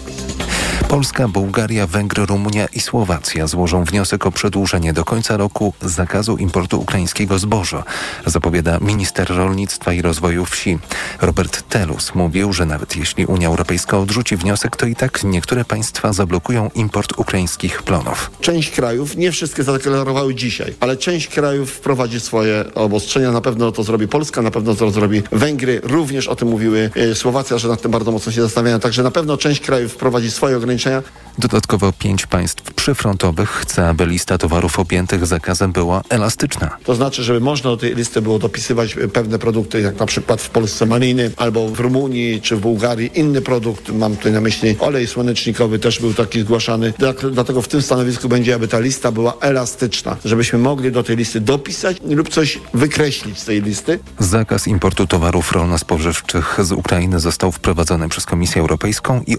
Polska, Bułgaria, Węgry, Rumunia i Słowacja złożą wniosek o przedłużenie do końca roku zakazu importu ukraińskiego zboża, zapowiada minister rolnictwa i rozwoju wsi. Robert Telus mówił, że nawet jeśli Unia Europejska odrzuci wniosek, to i tak niektóre państwa zablokują import ukraińskich plonów. Część krajów, nie wszystkie zadeklarowały dzisiaj, ale część krajów wprowadzi swoje obostrzenia. Na pewno to zrobi Polska, na pewno to zrobi Węgry. Również o tym mówiły e, Słowacja, że nad tym bardzo mocno się zastanawiają. Także na pewno część krajów wprowadzi swoje ograniczenia. Dodatkowo pięć państw przyfrontowych chce, aby lista towarów objętych zakazem była elastyczna. To znaczy, żeby można do tej listy było dopisywać pewne produkty, jak na przykład w Polsce maliny, albo w Rumunii czy w Bułgarii inny produkt. Mam tutaj na myśli olej słonecznikowy, też był taki zgłaszany. Dlatego w tym stanowisku będzie, aby ta lista była elastyczna, żebyśmy mogli do tej listy dopisać lub coś wykreślić z tej listy. Zakaz importu towarów rolno-spożywczych z Ukrainy został wprowadzony przez Komisję Europejską i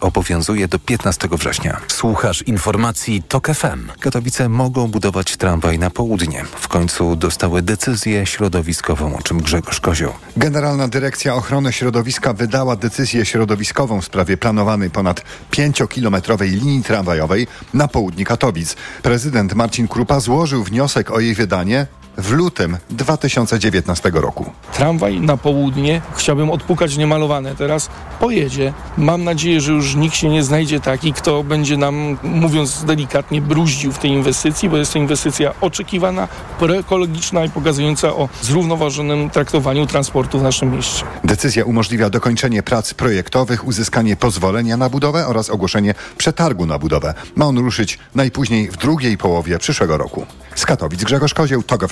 obowiązuje do 15 września. Słuchasz informacji TOK FM. Katowice mogą budować tramwaj na południe. W końcu dostały decyzję środowiskową, o czym Grzegorz Kozioł. Generalna Dyrekcja Ochrony Środowiska wydała decyzję środowiskową w sprawie planowanej ponad 5-kilometrowej linii tramwajowej na południe Katowic. Prezydent Marcin Krupa złożył wniosek o jej wydanie w lutym 2019 roku. Tramwaj na południe, chciałbym odpukać niemalowane, teraz pojedzie. Mam nadzieję, że już nikt się nie znajdzie taki, kto będzie nam, mówiąc delikatnie, bruździł w tej inwestycji, bo jest to inwestycja oczekiwana, proekologiczna i pokazująca o zrównoważonym traktowaniu transportu w naszym mieście. Decyzja umożliwia dokończenie prac projektowych, uzyskanie pozwolenia na budowę oraz ogłoszenie przetargu na budowę. Ma on ruszyć najpóźniej w drugiej połowie przyszłego roku. Z Katowic Grzegorz Kozieł, TOG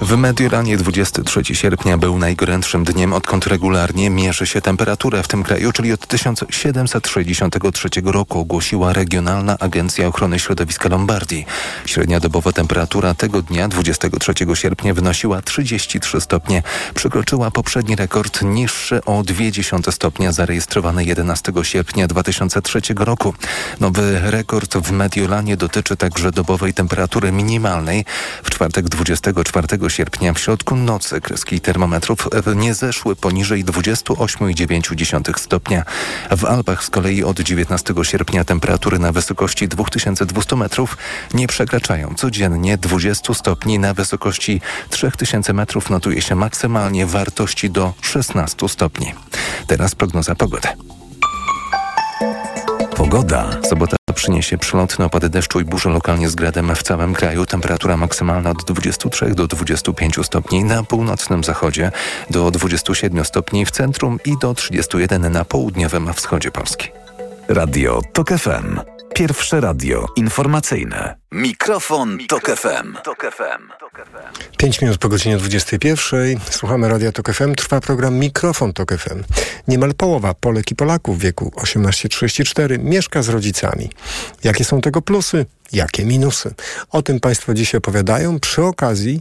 W Mediolanie 23 sierpnia był najgorętszym dniem, odkąd regularnie mierzy się temperaturę w tym kraju, czyli od 1763 roku ogłosiła Regionalna Agencja Ochrony Środowiska Lombardii. Średnia dobowa temperatura tego dnia, 23 sierpnia, wynosiła 33 stopnie. Przekroczyła poprzedni rekord niższy o 0,2 stopnia zarejestrowany 11 sierpnia 2003 roku. Nowy rekord w Mediolanie dotyczy także dobowej temperatury minimalnej. W czwartek 24 sierpnia w środku nocy kreski termometrów nie zeszły poniżej 28,9 stopnia. W Alpach z kolei od 19 sierpnia temperatury na wysokości 2200 metrów nie przekraczają. Codziennie 20 stopni na wysokości 3000 metrów notuje się maksymalnie wartości do 16 stopni. Teraz prognoza pogody. Pogoda. Sobota przyniesie przelotne opady deszczu i burze lokalnie z gradem w całym kraju. Temperatura maksymalna od 23 do 25 stopni na północnym zachodzie, do 27 stopni w centrum i do 31 na południowym wschodzie Polski. Radio TOK FM. Pierwsze radio informacyjne. Mikrofon, Tok FM. Tok FM. 5 minut po godzinie 21. Słuchamy Radia Tok FM. Trwa program Mikrofon Tok FM. Niemal połowa Polek i Polaków w wieku 18-34 mieszka z rodzicami. Jakie są tego plusy? Jakie minusy? O tym Państwo dzisiaj opowiadają, przy okazji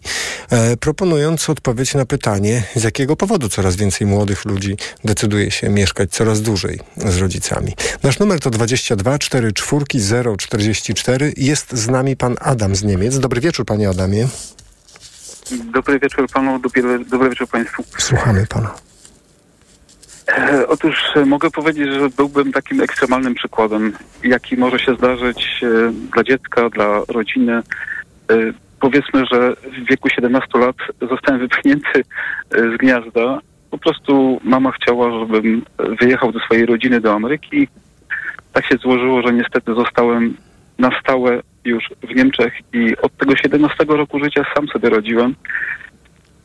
e, proponując odpowiedź na pytanie, z jakiego powodu coraz więcej młodych ludzi decyduje się mieszkać coraz dłużej z rodzicami. Nasz numer to 22 44 044. Jest z nami pan Adam z Niemiec. Dobry wieczór, panie Adamie. Dobry wieczór panu, dobry, dobry wieczór państwu. Słuchamy pana. E, E, Otóż e, mogę powiedzieć, że byłbym takim ekstremalnym przykładem, jaki może się zdarzyć e, dla dziecka, dla rodziny. E, Powiedzmy, że w wieku 17 lat zostałem wypchnięty e, z gniazda. Po prostu mama chciała, żebym wyjechał do swojej rodziny do Ameryki. Tak się złożyło, że niestety zostałem na stałe już w Niemczech i od tego 17 roku życia sam sobie rodziłem.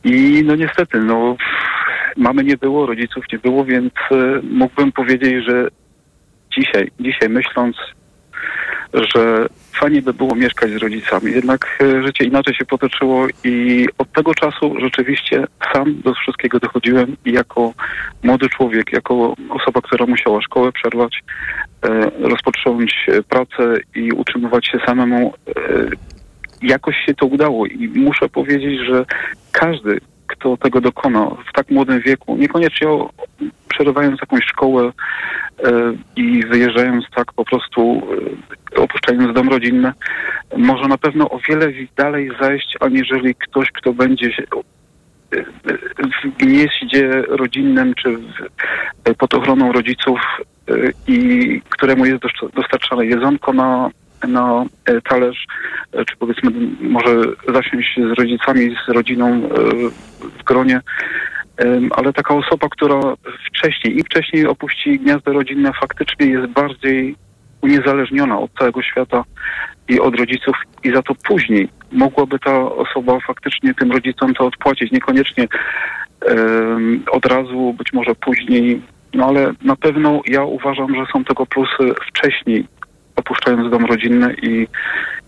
I no niestety, no mamy nie było, rodziców nie było, więc e, mógłbym powiedzieć, że dzisiaj, dzisiaj myśląc, że fajnie by było mieszkać z rodzicami. Jednak e, życie inaczej się potoczyło i od tego czasu rzeczywiście sam do wszystkiego dochodziłem i jako młody człowiek, jako osoba, która musiała szkołę przerwać, e, rozpocząć e, pracę i utrzymywać się samemu, jakoś się to udało i muszę powiedzieć, że każdy, kto tego dokona w tak młodym wieku, niekoniecznie przerywając jakąś szkołę e, i wyjeżdżając tak po prostu, e, opuszczając dom rodzinny, może na pewno o wiele dalej zajść, aniżeli ktoś, kto będzie się e, w gnieździe rodzinnym czy pod ochroną rodziców i któremu jest dostarczane jedzonko na, na e, talerz, e, czy powiedzmy może zasiąść z rodzicami, z rodziną e, w gronie, ale taka osoba, która wcześniej i wcześniej opuści gniazdo rodzinne, faktycznie jest bardziej uniezależniona od całego świata i od rodziców i za to później mogłaby ta osoba faktycznie tym rodzicom to odpłacić. Niekoniecznie em, od razu, być może później, no ale na pewno ja uważam, że są tego plusy wcześniej, opuszczając dom rodzinny i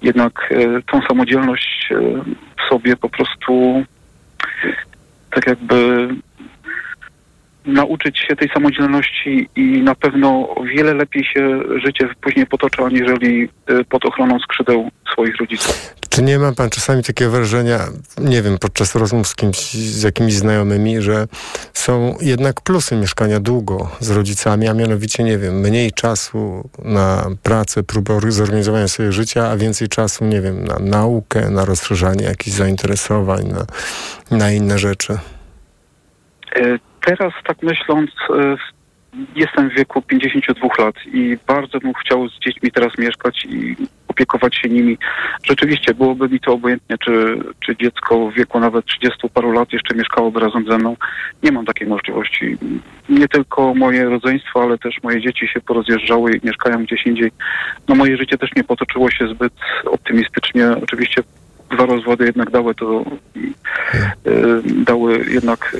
jednak e, tą samodzielność e, w sobie po prostu tak jakby nauczyć się tej samodzielności i na pewno o wiele lepiej się życie później potoczy, aniżeli y, pod ochroną skrzydeł swoich rodziców. Czy nie ma pan czasami takiego wrażenia, nie wiem, podczas rozmów z kimś, z jakimiś znajomymi, że są jednak plusy mieszkania długo z rodzicami, a mianowicie, nie wiem, mniej czasu na pracę, próbę zorganizowania sobie życia, a więcej czasu, nie wiem, na naukę, na rozszerzanie jakichś zainteresowań, na, na inne rzeczy? Y, Teraz tak myśląc, y, jestem w wieku 52 lat i bardzo bym chciał z dziećmi teraz mieszkać i opiekować się nimi. Rzeczywiście byłoby mi to obojętnie, czy, czy dziecko w wieku nawet 30 paru lat jeszcze mieszkałoby razem ze mną. Nie mam takiej możliwości. Nie tylko moje rodzeństwo, ale też moje dzieci się porozjeżdżały i mieszkają gdzieś indziej. No moje życie też nie potoczyło się zbyt optymistycznie. Oczywiście dwa rozwody jednak dały to, y, dały jednak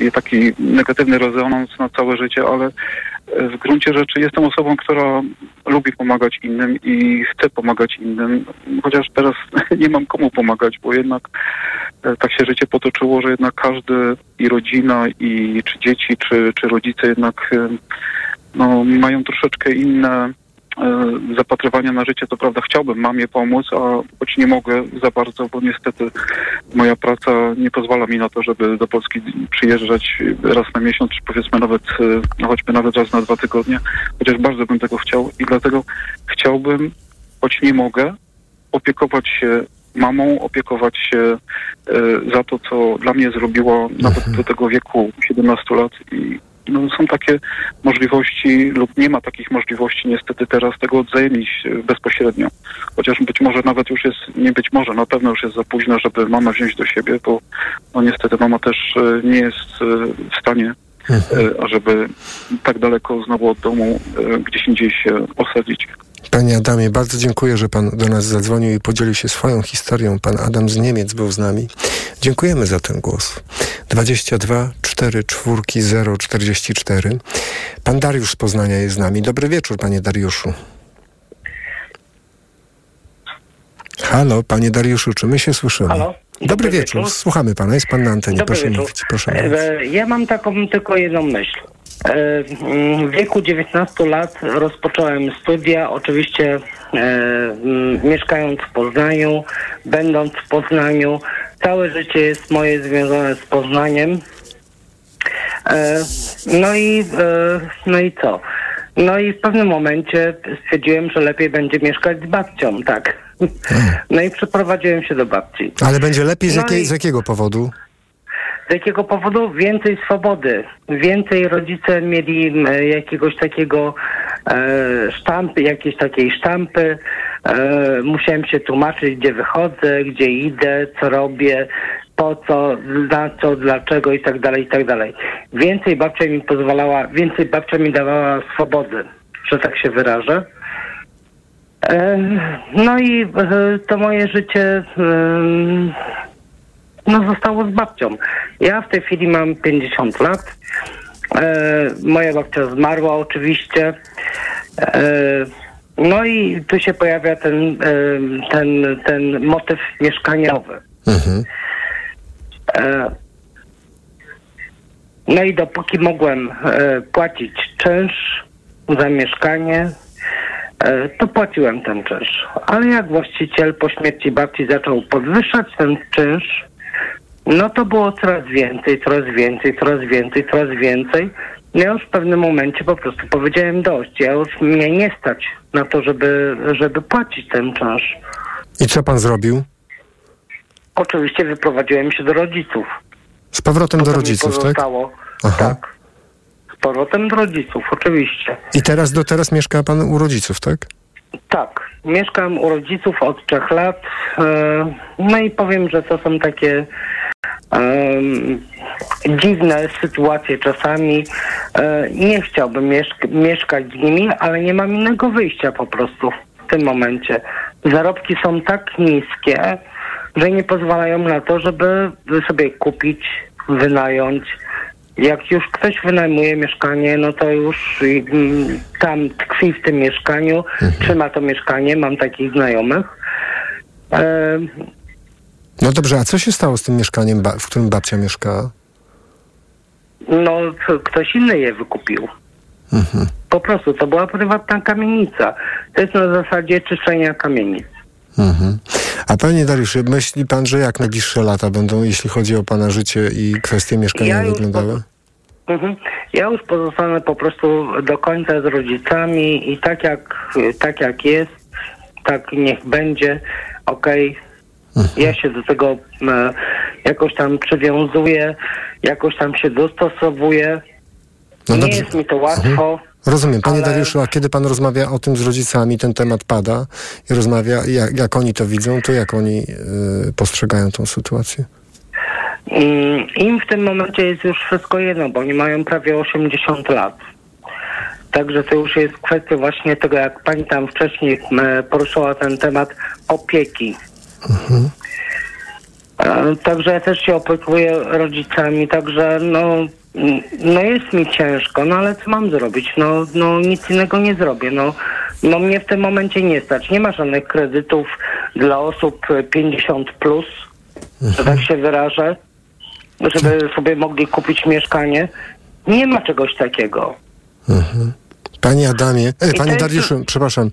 y, taki negatywny rezonans na całe życie, ale y, w gruncie rzeczy jestem osobą, która lubi pomagać innym i chce pomagać innym, chociaż teraz nie mam komu pomagać, bo jednak tak się życie potoczyło, że jednak każdy i rodzina, i czy dzieci, czy, czy rodzice jednak no, mają troszeczkę inne zapatrywania na życie. To prawda, chciałbym mamie pomóc, a choć nie mogę za bardzo, bo niestety moja praca nie pozwala mi na to, żeby do Polski przyjeżdżać raz na miesiąc, czy powiedzmy nawet, e, choćby nawet raz na dwa tygodnie, chociaż bardzo bym tego chciał i dlatego chciałbym, choć nie mogę, opiekować się mamą, opiekować się e, za to, co dla mnie zrobiło nawet do tego wieku 17 lat i są takie możliwości lub nie ma takich możliwości niestety teraz tego odzajemnić e, bezpośrednio. Chociaż być może nawet już jest, nie być może, na pewno już jest za późno, żeby mamę wziąć do siebie, bo no niestety mama też e, nie jest e, w stanie, e, ażeby tak daleko znowu od domu gdzieś indziej się osadzić. Panie Adamie, bardzo dziękuję, że pan do nas zadzwonił i podzielił się swoją historią. Pan Adam z Niemiec był z nami. Dziękujemy za ten głos. 22 4 4 0 44. Pan Dariusz z Poznania jest z nami. Dobry wieczór, panie Dariuszu. Halo, panie Dariuszu, czy my się słyszymy? Halo? Dobry, Dobry wieczór. wieczór. Słuchamy pana. Jest pan na antenie. Dobry proszę wieczór. mówić. Proszę mówić. E, Ja mam taką tylko jedną myśl. E, mm, W wieku 19 lat rozpocząłem studia, oczywiście e, mm, mieszkając w Poznaniu, będąc w Poznaniu. Całe życie jest moje związane z Poznaniem. E, No i, no i co? No i w pewnym momencie stwierdziłem, że lepiej będzie mieszkać z babcią, tak. No i przeprowadziłem się do babci. Ale będzie lepiej z, No jakiej, i- z jakiego powodu? Z jakiego powodu? Więcej swobody. Więcej rodzice mieli e, jakiegoś takiego e, sztampy, jakiejś takiej sztampy. E, musiałem się tłumaczyć, gdzie wychodzę, gdzie idę, co robię, po co, na co, dlaczego i tak dalej, i tak dalej. Więcej babcia mi pozwalała, więcej babcia mi dawała swobody, że tak się wyrażę. E, No i e, to moje życie em, no, zostało z babcią. Ja w tej chwili mam 50 lat. E, moja babcia zmarła oczywiście. E, no i tu się pojawia ten, em, ten, ten motyw mieszkaniowy. E, no i dopóki mogłem e, płacić czynsz za mieszkanie, e, to płaciłem ten czynsz. Ale jak właściciel po śmierci babci zaczął podwyższać ten czynsz, no to było coraz więcej, coraz więcej, coraz więcej, coraz więcej. Ja już w pewnym momencie po prostu powiedziałem dość. Ja już mnie nie stać na to, żeby, żeby płacić ten czynsz. I co pan zrobił? Oczywiście wyprowadziłem się do rodziców. Z powrotem do To mi rodziców, tak? pozostało. Tak. Z powrotem do rodziców, oczywiście. I teraz do teraz mieszka pan u rodziców, tak? Tak. Mieszkam u rodziców od trzech lat. E, No i powiem, że to są takie dziwne sytuacje czasami. E, Nie chciałbym mieszk- mieszkać z nimi, ale nie mam innego wyjścia po prostu w tym momencie. Zarobki są tak niskie, że nie pozwalają na to, żeby sobie kupić, wynająć. Jak już ktoś wynajmuje mieszkanie, no to już tam tkwi w tym mieszkaniu, trzyma to mieszkanie, mam takich znajomych. No dobrze, a co się stało z tym mieszkaniem, w którym babcia mieszkała? no, to ktoś inny je wykupił. Po prostu, to była prywatna kamienica. To jest na zasadzie czyszczenia kamienic. Mhm. A panie Dariuszu, myśli pan, że jak najbliższe lata będą, jeśli chodzi o pana życie i kwestie mieszkania Ja wyglądały? Mhm. Ja już pozostanę po prostu do końca z rodzicami i tak jak, tak jak jest, tak niech będzie, okej. Ja się do tego e, jakoś tam przywiązuję, jakoś tam się dostosowuję. No Nie dobrze. jest mi to łatwo. Rozumiem. Panie Ale- Dariuszu, a kiedy pan rozmawia o tym z rodzicami, ten temat pada i rozmawia, jak, jak oni to widzą, to jak oni y, postrzegają tą sytuację? Mm, Im w tym momencie jest już wszystko jedno, bo oni mają prawie 80 lat. Także to już jest kwestia właśnie tego, jak pani tam wcześniej poruszyła ten temat opieki. E, Także ja też się opiekuję rodzicami, także no, no jest mi ciężko, no ale co mam zrobić? No, no nic innego nie zrobię. No, no mnie w tym momencie nie stać. Nie ma żadnych kredytów dla osób e, 50 plus, że tak się wyrażę, żeby sobie mogli kupić mieszkanie. Nie ma czegoś takiego. Panie Adamie, e, panie jest- Dariuszu, przepraszam.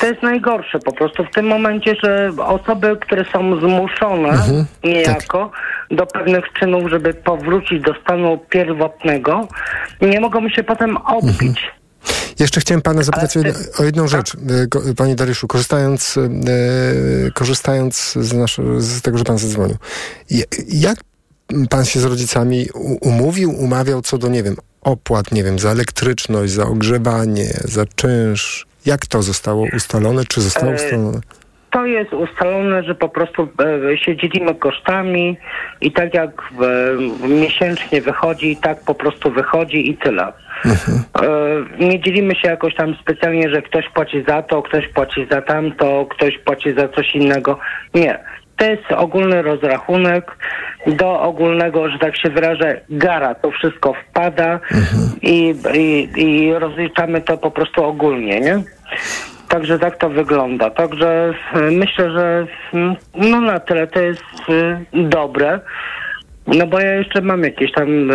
To jest najgorsze po prostu w tym momencie, że osoby, które są zmuszone Mhm, niejako do pewnych czynów, żeby powrócić do stanu pierwotnego, nie mogą się potem odbić. Jeszcze chciałem pana zapytać o, jedno, o jedną rzecz. E, Panie Dariuszu, korzystając, e, korzystając z, nasz, z tego, że pan zadzwonił. Ja- Jak pan się z rodzicami umówił, umawiał co do, nie wiem, opłat, nie wiem, za elektryczność, za ogrzewanie, za czynsz? Jak to zostało ustalone? Czy zostało E, ustalone? To jest ustalone, że po prostu e, się dzielimy kosztami i tak jak e, miesięcznie wychodzi, tak po prostu wychodzi i tyle. E, nie dzielimy się jakoś tam specjalnie, że ktoś płaci za to, ktoś płaci za tamto, ktoś płaci za coś innego. Nie. To jest ogólny rozrachunek. Do ogólnego, że tak się wyrażę, gara to wszystko wpada i, i, i rozliczamy to po prostu ogólnie, nie? Także tak to wygląda. Także e, myślę, że mm, no na tyle to jest e, dobre. No bo ja jeszcze mam jakieś tam e,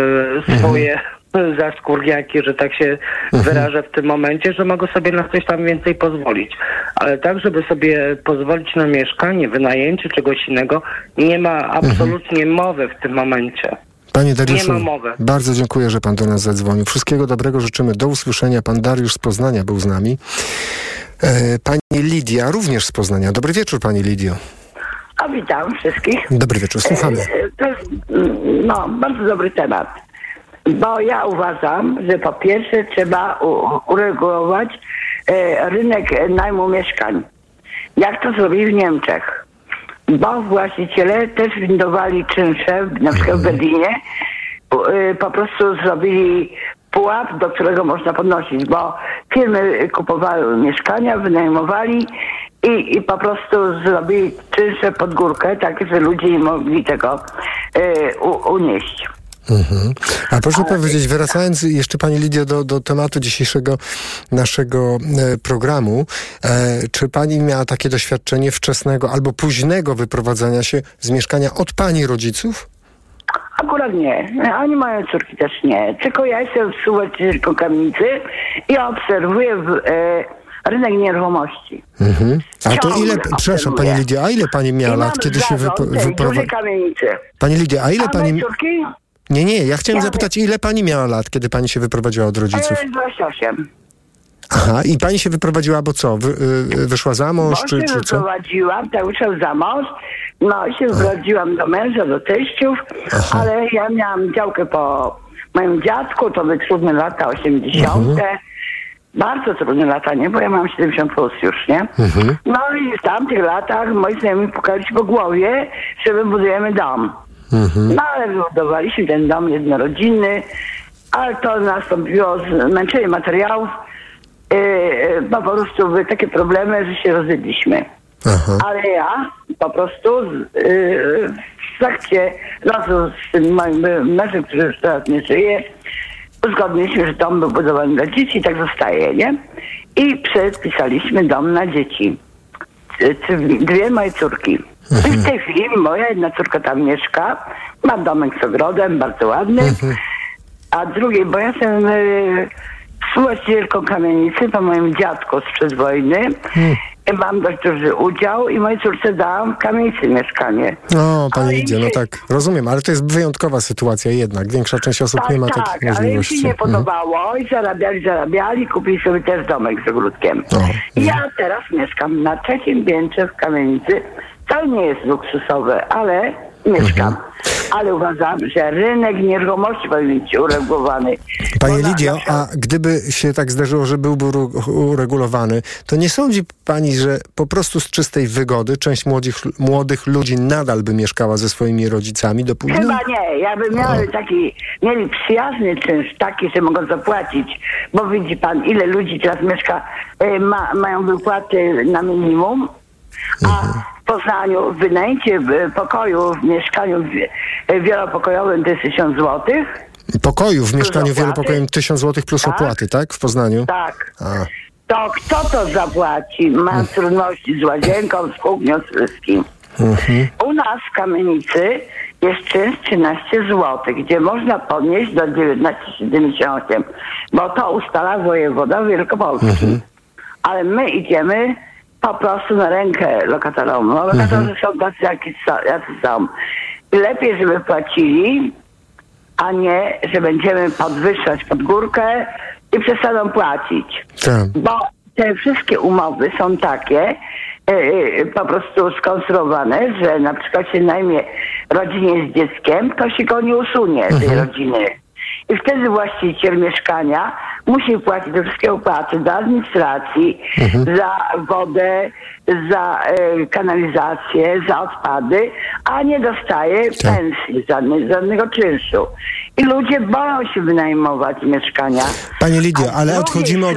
zaskórniaki, że tak się wyrażę w tym momencie, że mogę sobie na coś tam więcej pozwolić. Ale tak, żeby sobie pozwolić na mieszkanie, wynajęcie czegoś innego, nie ma absolutnie mowy w tym momencie. Panie Dariuszu, bardzo dziękuję, że pan do nas zadzwonił. Wszystkiego dobrego życzymy. Do usłyszenia. Pan Dariusz z Poznania był z nami. E, pani Lidia również z Poznania. Dobry wieczór, pani Lidio. A witam wszystkich. Dobry wieczór, słuchamy. E, To, mm, no, bardzo dobry temat. Bo ja uważam, że po pierwsze trzeba uregulować e, rynek najmu mieszkań. Jak to zrobili w Niemczech. Bo właściciele też windowali czynsze, na przykład w Berlinie, e, po prostu zrobili pułap, do którego można podnosić, bo firmy kupowały mieszkania, wynajmowali i, i po prostu zrobili czynsze pod górkę, tak, że ludzie nie mogli tego e, u, unieść. Mhm. A proszę powiedzieć, wracając jeszcze Pani Lidio do, do tematu dzisiejszego naszego e, programu, e, czy Pani miała takie doświadczenie wczesnego albo późnego wyprowadzania się z mieszkania od Pani rodziców? Akurat nie. Ani moje córki też nie. Tylko ja jestem współwłaścicielką kamienicy i obserwuję w, e, rynek nieruchomości. Mhm. A to ile, przepraszam Pani Lidio, a ile Pani miała lat, kiedy się wypo, wyprowadziła? Pani Lidio, a ile A Pani... córki? Nie, nie, ja chciałem zapytać, ile Pani miała lat, kiedy Pani się wyprowadziła od rodziców? E, 28. Aha, i Pani się wyprowadziła, bo co, wy, y, wyszła za mąż, Bo czy, się czy co? wyprowadziłam, tak za mąż, no i się wyprowadziłam do męża, do teściów, ale ja miałam działkę po moim dziadku, to były trudne lata 80. Mhm. Bardzo trudne lata, nie? Bo ja mam 70 plus już, nie? Mhm. No i w tamtych latach moi znajomi pukali się po głowie, że my budujemy dom. Mhm. No ale wybudowaliśmy ten dom jednorodzinny, ale to nastąpiło zmęczenie materiałów. Yy, yy, bo po prostu były takie problemy, że się rozwiedliśmy. Ale ja po prostu yy, w trakcie razu z tym moim mężem, który już teraz nie żyje, uzgodniliśmy, że dom był budowany dla dzieci i tak zostaje, nie? I przepisaliśmy dom na dzieci. Dwie moje córki. I w tej chwili moja jedna córka tam mieszka, ma domek z ogrodem, bardzo ładny, a drugiej, bo ja jestem y, współwłaścicielką kamienicy po moim dziadku sprzed wojny. I Mam dość duży udział i mojej córce dałam w kamienicy mieszkanie. No, Pani Lidia, no tak, rozumiem, ale to jest wyjątkowa sytuacja jednak. Większa część osób nie ma tak, takich ale im możliwości. się nie Mhm. podobało i zarabiali, zarabiali, kupili sobie też domek z ogródkiem. I Ja teraz mieszkam na trzecim piętrze w kamienicy. To nie jest luksusowe, ale mieszkam. Mhm. Ale uważam, że rynek nieruchomości powinien być uregulowany. Pani Lidio, a gdyby się tak zdarzyło, że byłby uregulowany, to nie sądzi Pani, że po prostu z czystej wygody część młodych, młodych ludzi nadal by mieszkała ze swoimi rodzicami do późna? Chyba nie. Jakby miały taki, mieli przyjazny czynsz taki, że mogą zapłacić, bo widzi pan, ile ludzi teraz mieszka, e, ma, mają wypłaty na minimum, a w Poznaniu wynajęcie e, pokoju w mieszkaniu e, wielopokojowym to jest 1000 złotych. Pokoju w mieszkaniu wielopokojowym 1000 zł plus Tak. opłaty, tak? W Poznaniu? Tak. A. To kto to zapłaci? Ma trudności z łazienką, z kuchnią, z wszystkim. Mhm. U nas w kamienicy jest czynsz 13 zł, gdzie można podnieść do 19,78, bo to ustala wojewoda Wielkopolski. Ale my idziemy po prostu na rękę lokatorom. No, lokatorzy są tacy, jacy są- jacy są. Lepiej, żeby płacili, a nie, że będziemy podwyższać pod górkę i przestaną płacić. Tak. Bo te wszystkie umowy są takie, e, po prostu skonstruowane, że na przykład się najmie rodzinie z dzieckiem, to się go nie usunie z tej Mhm. rodziny. I wtedy właściciel mieszkania musi płacić te wszystkie opłaty za administracji, Mhm. za wodę, za e, kanalizację, za odpady, a nie dostaje Tak. pensji, żadnej, żadnego czynszu. I ludzie boją się wynajmować mieszkania. Pani Lidio, A z ale odchodzimy od,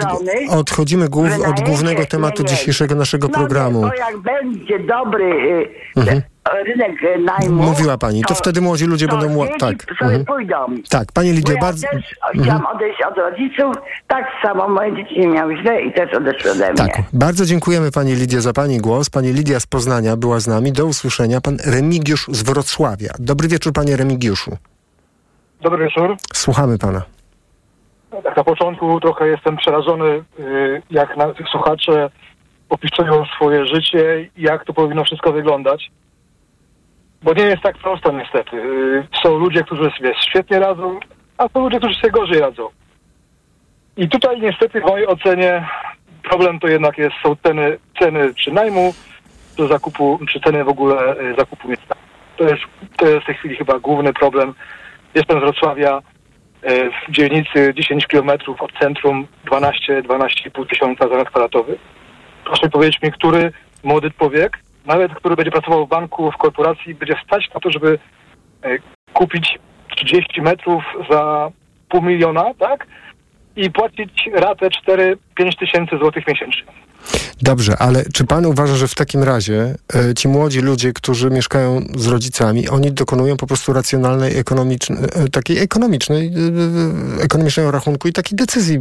odchodzimy głów, od głównego tematu dzisiejszego naszego No programu. Bo jak będzie dobry y, Mhm. Rynek e, najmu... Mówiła pani, to wtedy młodzi ludzie to będą mło- dzieci tak, sobie mhm. pójdą. Tak, pani Lidio, ja bardzo... też Mhm. chciałam odejść od rodziców, tak samo moje dzieci nie miały źle i też odeszły ode mnie. Tak, bardzo dziękujemy pani Lidio za pani głos. Pani Lidia z Poznania była z nami. Do usłyszenia. Pan Remigiusz z Wrocławia. Dobry wieczór, panie Remigiuszu. Dobry wieczór. Słuchamy pana. Tak na początku trochę jestem przerażony, y, jak na, słuchacze opisują swoje życie i jak to powinno wszystko wyglądać. Bo nie jest tak prosto niestety. Y, Są ludzie, którzy sobie świetnie radzą, a są ludzie, którzy sobie gorzej radzą. I tutaj niestety w mojej ocenie problem to jednak jest, są ceny, ceny czy najmu, czy zakupu, czy ceny w ogóle y, zakupu mieszkania. To jest, to jest w tej chwili chyba główny problem. Jestem z Wrocławia, e, w dzielnicy 10 km od centrum 12-12,5 tysiąca za metr kwadratowy. Proszę powiedzieć mi, który młody człowiek, nawet który będzie pracował w banku, w korporacji, będzie stać na to, żeby e, kupić 30 metrów za pół miliona, tak? I płacić ratę 4-5 tysięcy złotych miesięcznie. Dobrze, ale czy pan uważa, że w takim razie e, ci młodzi ludzie, którzy mieszkają z rodzicami, oni dokonują po prostu racjonalnej, ekonomicznej, e, takiej ekonomicznej, e, ekonomicznego rachunku i takiej decyzji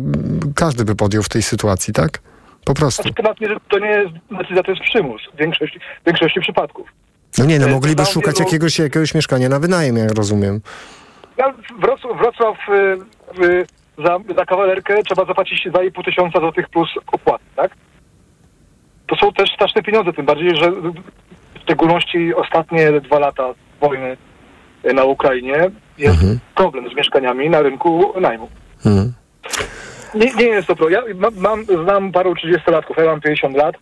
każdy by podjął w tej sytuacji, tak? Po prostu. Znaczy, temat nie, to nie jest decyzja, to jest przymus w większości, w większości przypadków. No nie, no E, mogliby szukać wielu- jakiegoś, jakiegoś mieszkania na wynajem, jak rozumiem. Ja, Wrocław, Wrocław y, y, za, za kawalerkę trzeba zapłacić 2,5 tysiąca złotych plus opłaty, tak? To są też straszne pieniądze, tym bardziej, że w szczególności ostatnie dwa lata wojny y, na Ukrainie jest problem z mieszkaniami na rynku najmu. Mhm. Nie, nie jest to pro. Ja mam, znam paru 30-latków, ja mam 50 lat.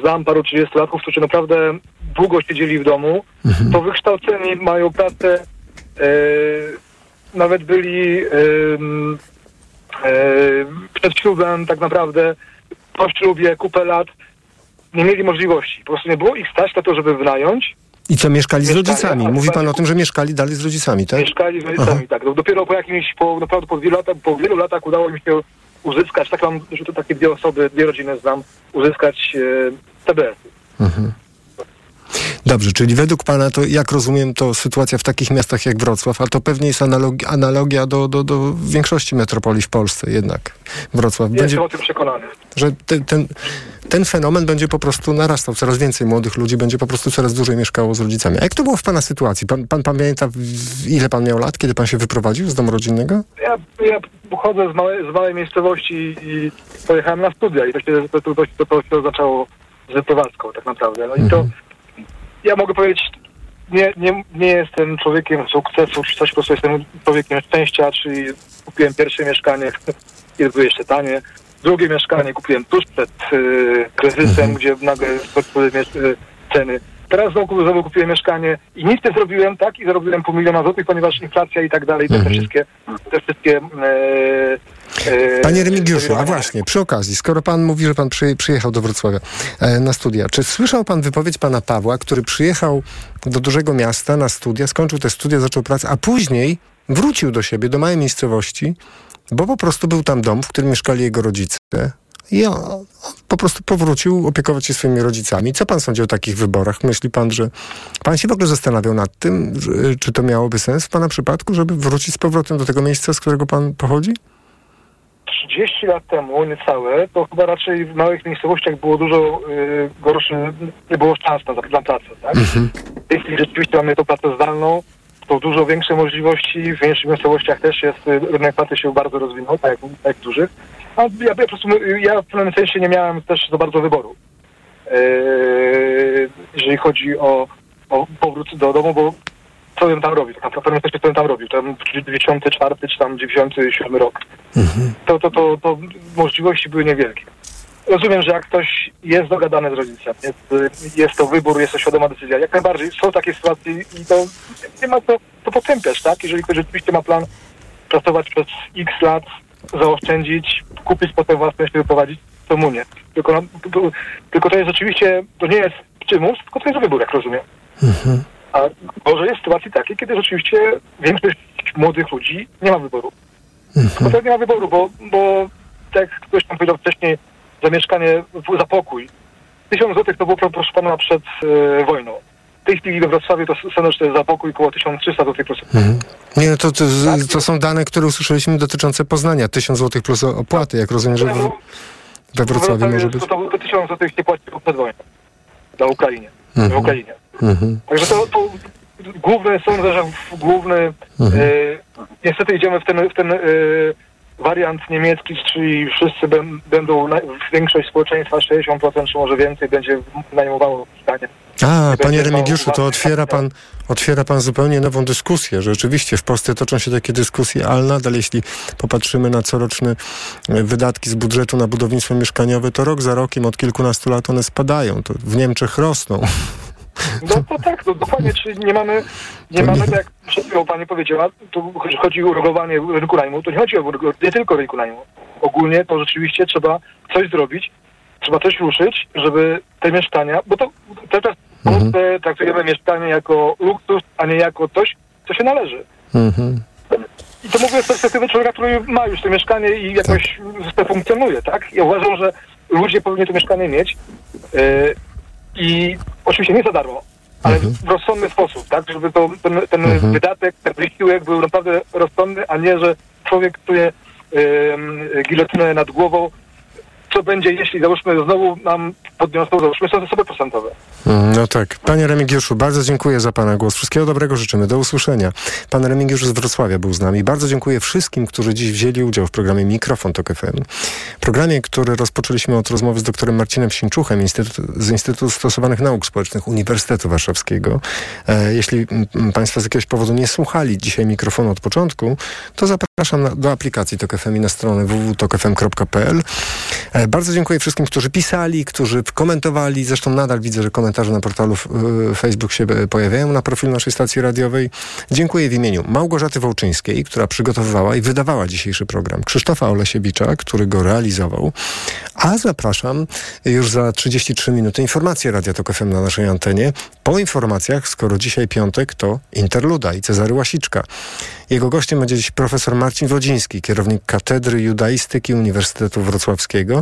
Znam paru 30-latków, którzy naprawdę długo siedzieli w domu. To wykształceni, mają pracę, e, nawet byli e, e, przed ślubem tak naprawdę, po ślubie, kupę lat. Nie mieli możliwości. Po prostu nie było ich stać na to, żeby wynająć. I co, mieszkali z rodzicami? a Mówi pan chyba- o tym, że mieszkali dalej z rodzicami, tak? Mieszkali z rodzicami, tak. No, dopiero po jakimś, po, naprawdę po wielu, latach, po wielu latach udało mi się uzyskać, tak mam, że to takie dwie osoby, dwie rodziny znam, uzyskać e, TBS. Mhm. Dobrze, czyli według pana to, jak rozumiem, to sytuacja w takich miastach jak Wrocław, a to pewnie jest analogi, analogia do, do, do większości metropolii w Polsce jednak. Wrocław będzie, Jestem o tym przekonany. że ten, ten, ten fenomen będzie po prostu narastał. Coraz więcej młodych ludzi będzie po prostu coraz dłużej mieszkało z rodzicami. A jak to było w pana sytuacji? Pan, pan pamięta, ile pan miał lat, kiedy pan się wyprowadził z domu rodzinnego? Ja, ja pochodzę z małej, z małej miejscowości i pojechałem na studia i to się, to, to, to, to się zaczęło z wyprowadzką tak naprawdę. No i to, ja mogę powiedzieć, nie, nie, nie jestem człowiekiem sukcesu czy coś, po prostu jestem człowiekiem szczęścia, czyli kupiłem pierwsze mieszkanie, kiedy były jeszcze tanie. Drugie mieszkanie kupiłem tuż przed y, kryzysem, gdzie nagle skoczyły y, ceny. Teraz znowu, znowu kupiłem mieszkanie i nic nie zrobiłem, tak? I zarobiłem pół miliona złotych, ponieważ inflacja i tak dalej, te, te wszystkie, te wszystkie e, Panie Remigiuszu, a właśnie, przy okazji, skoro pan mówi, że pan przyje, przyjechał do Wrocławia e, na studia, czy słyszał pan wypowiedź pana Pawła, który przyjechał do dużego miasta na studia, skończył te studia, zaczął pracę, a później wrócił do siebie, do małej miejscowości, bo po prostu był tam dom, w którym mieszkali jego rodzice. I on, on po prostu powrócił opiekować się swoimi rodzicami. Co pan sądzi o takich wyborach? Myśli pan, że pan się w ogóle zastanawiał nad tym, że, czy to miałoby sens w pana przypadku, żeby wrócić z powrotem do tego miejsca, z którego pan pochodzi? 30 lat temu, niecałe, to chyba raczej w małych miejscowościach było dużo y, gorsze, nie było szans na, na pracę, tak? Jeśli rzeczywiście mamy tą pracę zdalną, to dużo większe możliwości, w mniejszych miejscowościach też jest, y, rynek pracy się bardzo rozwinął, tak jak, tak jak w dużych. A ja, ja po prostu, ja w pewnym sensie nie miałem też za bardzo wyboru. Yy, jeżeli chodzi o, o powrót do domu, bo co bym tam robił? Tak naprawdę sensie co bym tam robił? Tam 94 czy tam 97 rok to, to, to, to możliwości były niewielkie. Rozumiem, że jak ktoś jest dogadany z rodzicem, jest, jest to wybór, jest to świadoma decyzja, jak najbardziej są takie sytuacje i to nie ma co to potępiać, tak? Jeżeli ktoś rzeczywiście ma plan pracować przez x lat, zaoszczędzić, kupić potem własność i wyprowadzić, to mu nie. Tylko, to, tylko to jest rzeczywiście, to nie jest przymus, tylko to jest wybór, jak rozumiem. A może jest sytuacji takie, kiedy rzeczywiście większość młodych ludzi nie ma wyboru. Bo to nie ma wyboru, bo, bo tak jak ktoś tam powiedział wcześniej, za mieszkanie, w- za pokój. Tysiąc złotych to było, pro- proszę pana, przed e, wojną. W tej chwili we Wrocławiu to to jest za pokój około 1300 złotych plus. Nie, no to, to, to są dane, które usłyszeliśmy dotyczące Poznania. 1000 zł plus opłaty, jak rozumiem, że w, we Wrocławiu może być. To, to, to 1000 złotych się płaciło przed wojną. Na Ukrainie. W Mhm. Ukrainie. Mhm. Także to, to główny, sądzę, że główny, Mhm. e, niestety idziemy w ten, w ten e, wariant niemiecki, czyli wszyscy bę- będą, na, większość społeczeństwa, 60% czy może więcej, będzie najmowało mieszkanie. A, panie Remigiuszu, to otwiera pan, otwiera pan zupełnie nową dyskusję. Rzeczywiście w Polsce toczą się takie dyskusje, ale nadal jeśli popatrzymy na coroczne e, wydatki z budżetu na budownictwo mieszkaniowe, to rok za rokiem od kilkunastu lat one spadają. To w Niemczech rosną. No to tak, no dokładnie, czyli nie mamy, nie To mamy, nie- tak jak przed chwilą pani powiedziała, tu chodzi o uregulowanie rynku najmu, to nie chodzi o nie tylko rynku najmu. Ogólnie to rzeczywiście trzeba coś zrobić, trzeba coś ruszyć, żeby te mieszkania, bo to teraz Polsce traktujemy mieszkanie jako luksus, a nie jako coś, co się należy. Mhm. I to mówię z perspektywy człowieka, który ma już to mieszkanie i jakoś tak. funkcjonuje, tak? Ja uważam, że ludzie powinni to mieszkanie mieć yy, i oczywiście nie za darmo, ale w rozsądny sposób, tak? Żeby to, ten, ten Mhm. wydatek, ten wysiłek był naprawdę rozsądny, a nie, że człowiek czuje yy, gilotynę nad głową, co będzie, jeśli załóżmy znowu nam podniosą, załóżmy zasoby procentowe. Mm, No tak. Panie Remigiuszu, bardzo dziękuję za Pana głos. Wszystkiego dobrego życzymy. Do usłyszenia. Pan Remigiusz z Wrocławia był z nami. Bardzo dziękuję wszystkim, którzy dziś wzięli udział w programie Mikrofon Tok FM. Programie, który rozpoczęliśmy od rozmowy z doktorem Marcinem Sińczuchem Instytut, z Instytutu Stosowanych Nauk Społecznych Uniwersytetu Warszawskiego. E, jeśli Państwo z jakiegoś powodu nie słuchali dzisiaj mikrofonu od początku, to zapraszam na, do aplikacji Tok FM i na stronę www.tokfm.pl. E, bardzo dziękuję wszystkim, którzy pisali, którzy komentowali. Zresztą nadal widzę, że komentarze na portalu Facebook się e, pojawiają na profilu naszej stacji radiowej. Dziękuję w imieniu Małgorzaty Wołczyńskiej, która przygotowywała i wydawała dzisiejszy program. Krzysztofa Olesiewicza, który go realizował. A zapraszam już za 33 minuty informacje Radia Tok FM na naszej antenie. Po informacjach, skoro dzisiaj piątek, to Interluda i Cezary Łasiczka. Jego gościem będzie dziś profesor Marcin Wodziński, kierownik Katedry Judaistyki Uniwersytetu Wrocławskiego.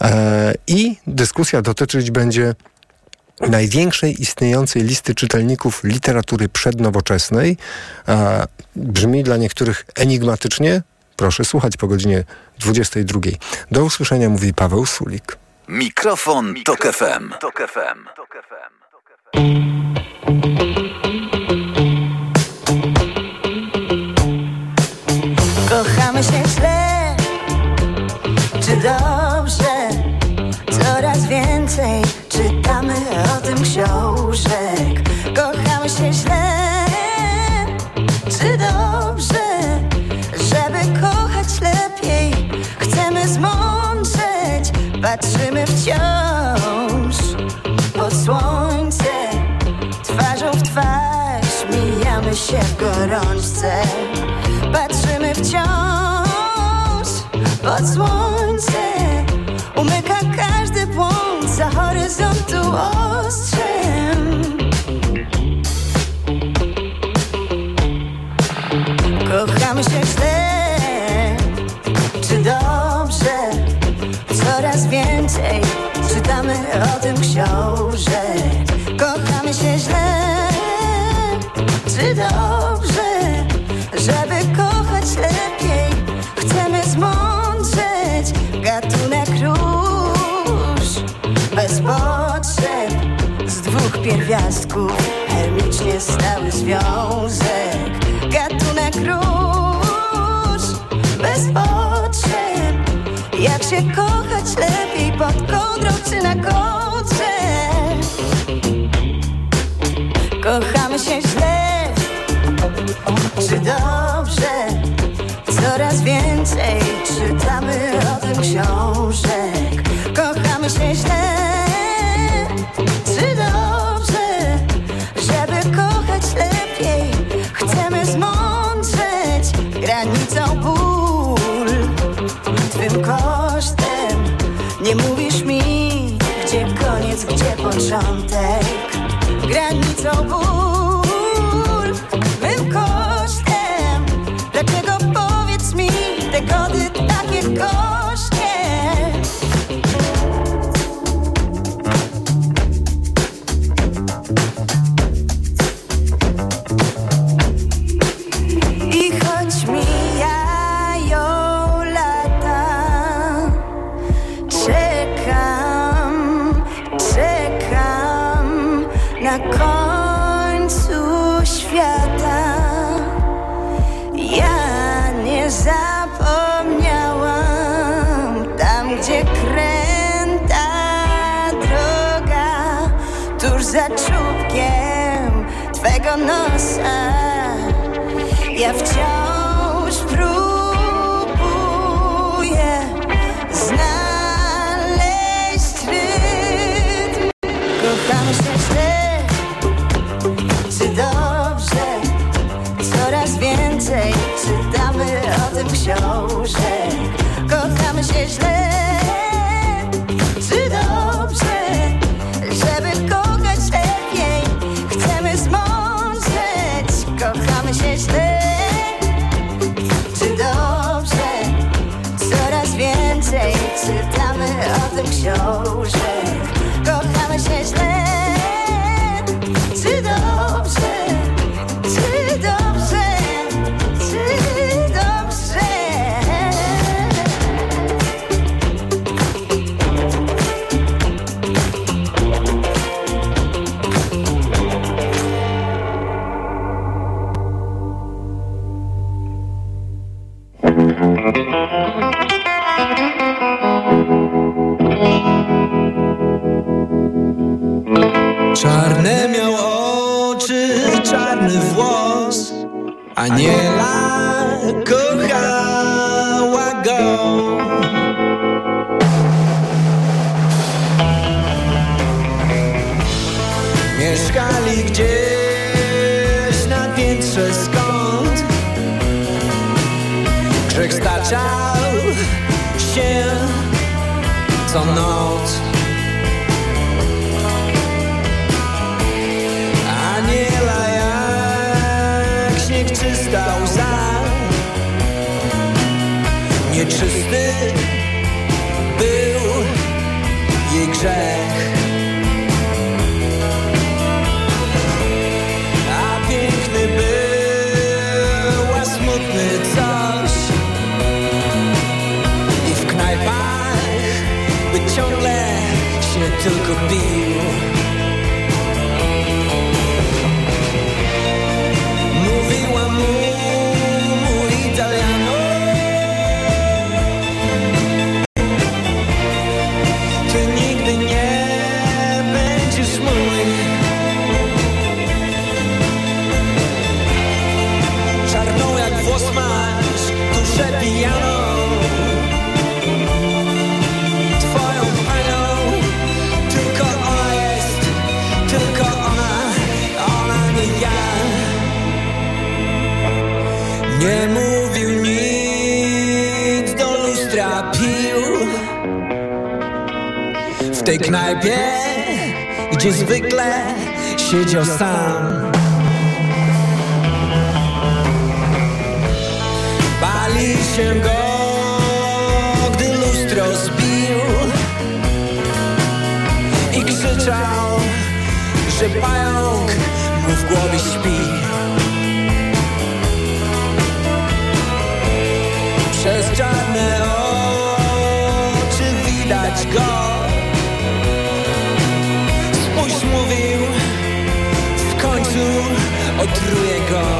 E, I dyskusja dotyczyć będzie największej istniejącej listy czytelników literatury przednowoczesnej. E, brzmi dla niektórych enigmatycznie. Proszę słuchać po godzinie 22. Do usłyszenia mówi Paweł Sulik. Mikrofon, Tok FM. Tok FM. Kochamy Kochamy się źle, czy dobrze? Żeby kochać lepiej, chcemy zmądrzeć. Patrzymy wciąż pod słońce, twarzą w twarz, mijamy się w gorączce. Patrzymy wciąż pod słońce Umyka błąd za horyzontu ostrzem. Kochamy się źle, czy dobrze? Coraz więcej czytamy o tym książek chemicznie stały związek. Gatunek róż, bez potrzeb. Jak się kochać lepiej pod kołdrą czy na kołdrze Kochamy się źle. Czy dobrze? Coraz więcej czytamy o tym książek. Kochamy się źle początek. Granicą ból pająk mu w głowie śpi. Przez czarne oczy widać go. Otruje go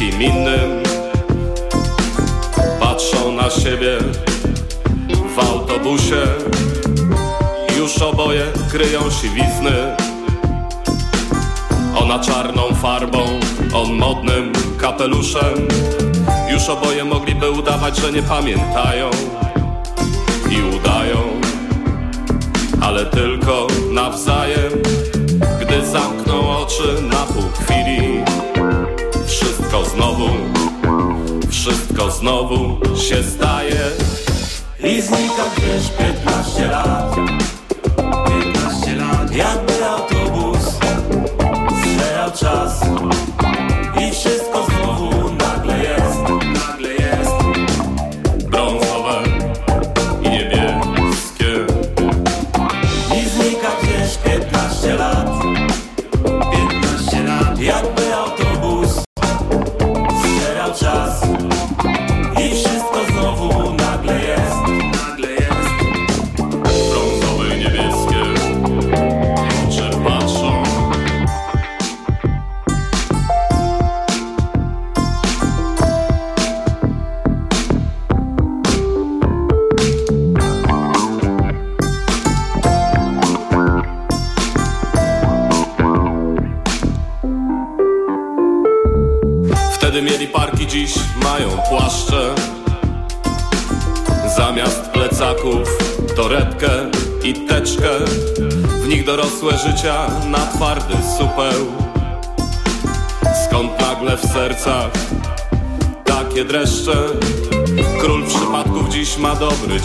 dzieci z kim innym. Patrzą na siebie w autobusie. Już oboje kryją siwizny. Ona czarną farbą, on modnym kapeluszem. Już oboje mogliby udawać, że nie pamiętają znowu się staje. I znika gdzieś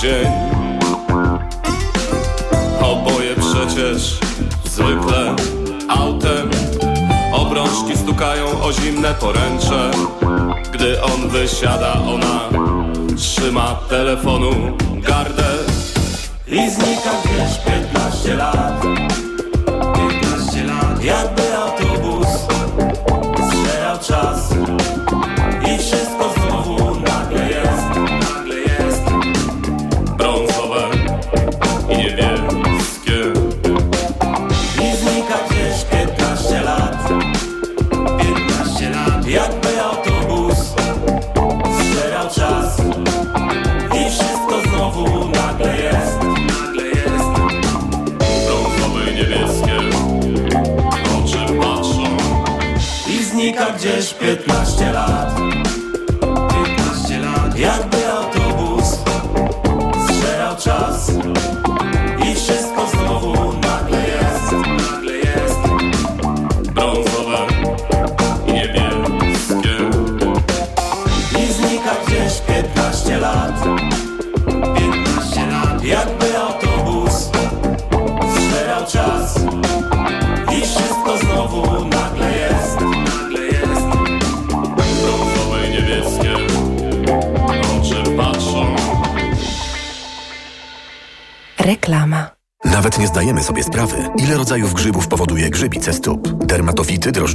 dzień. Oboje przecież zwykle autem. Obrączki stukają o zimne poręcze. Gdy on wysiada, ona trzyma telefonu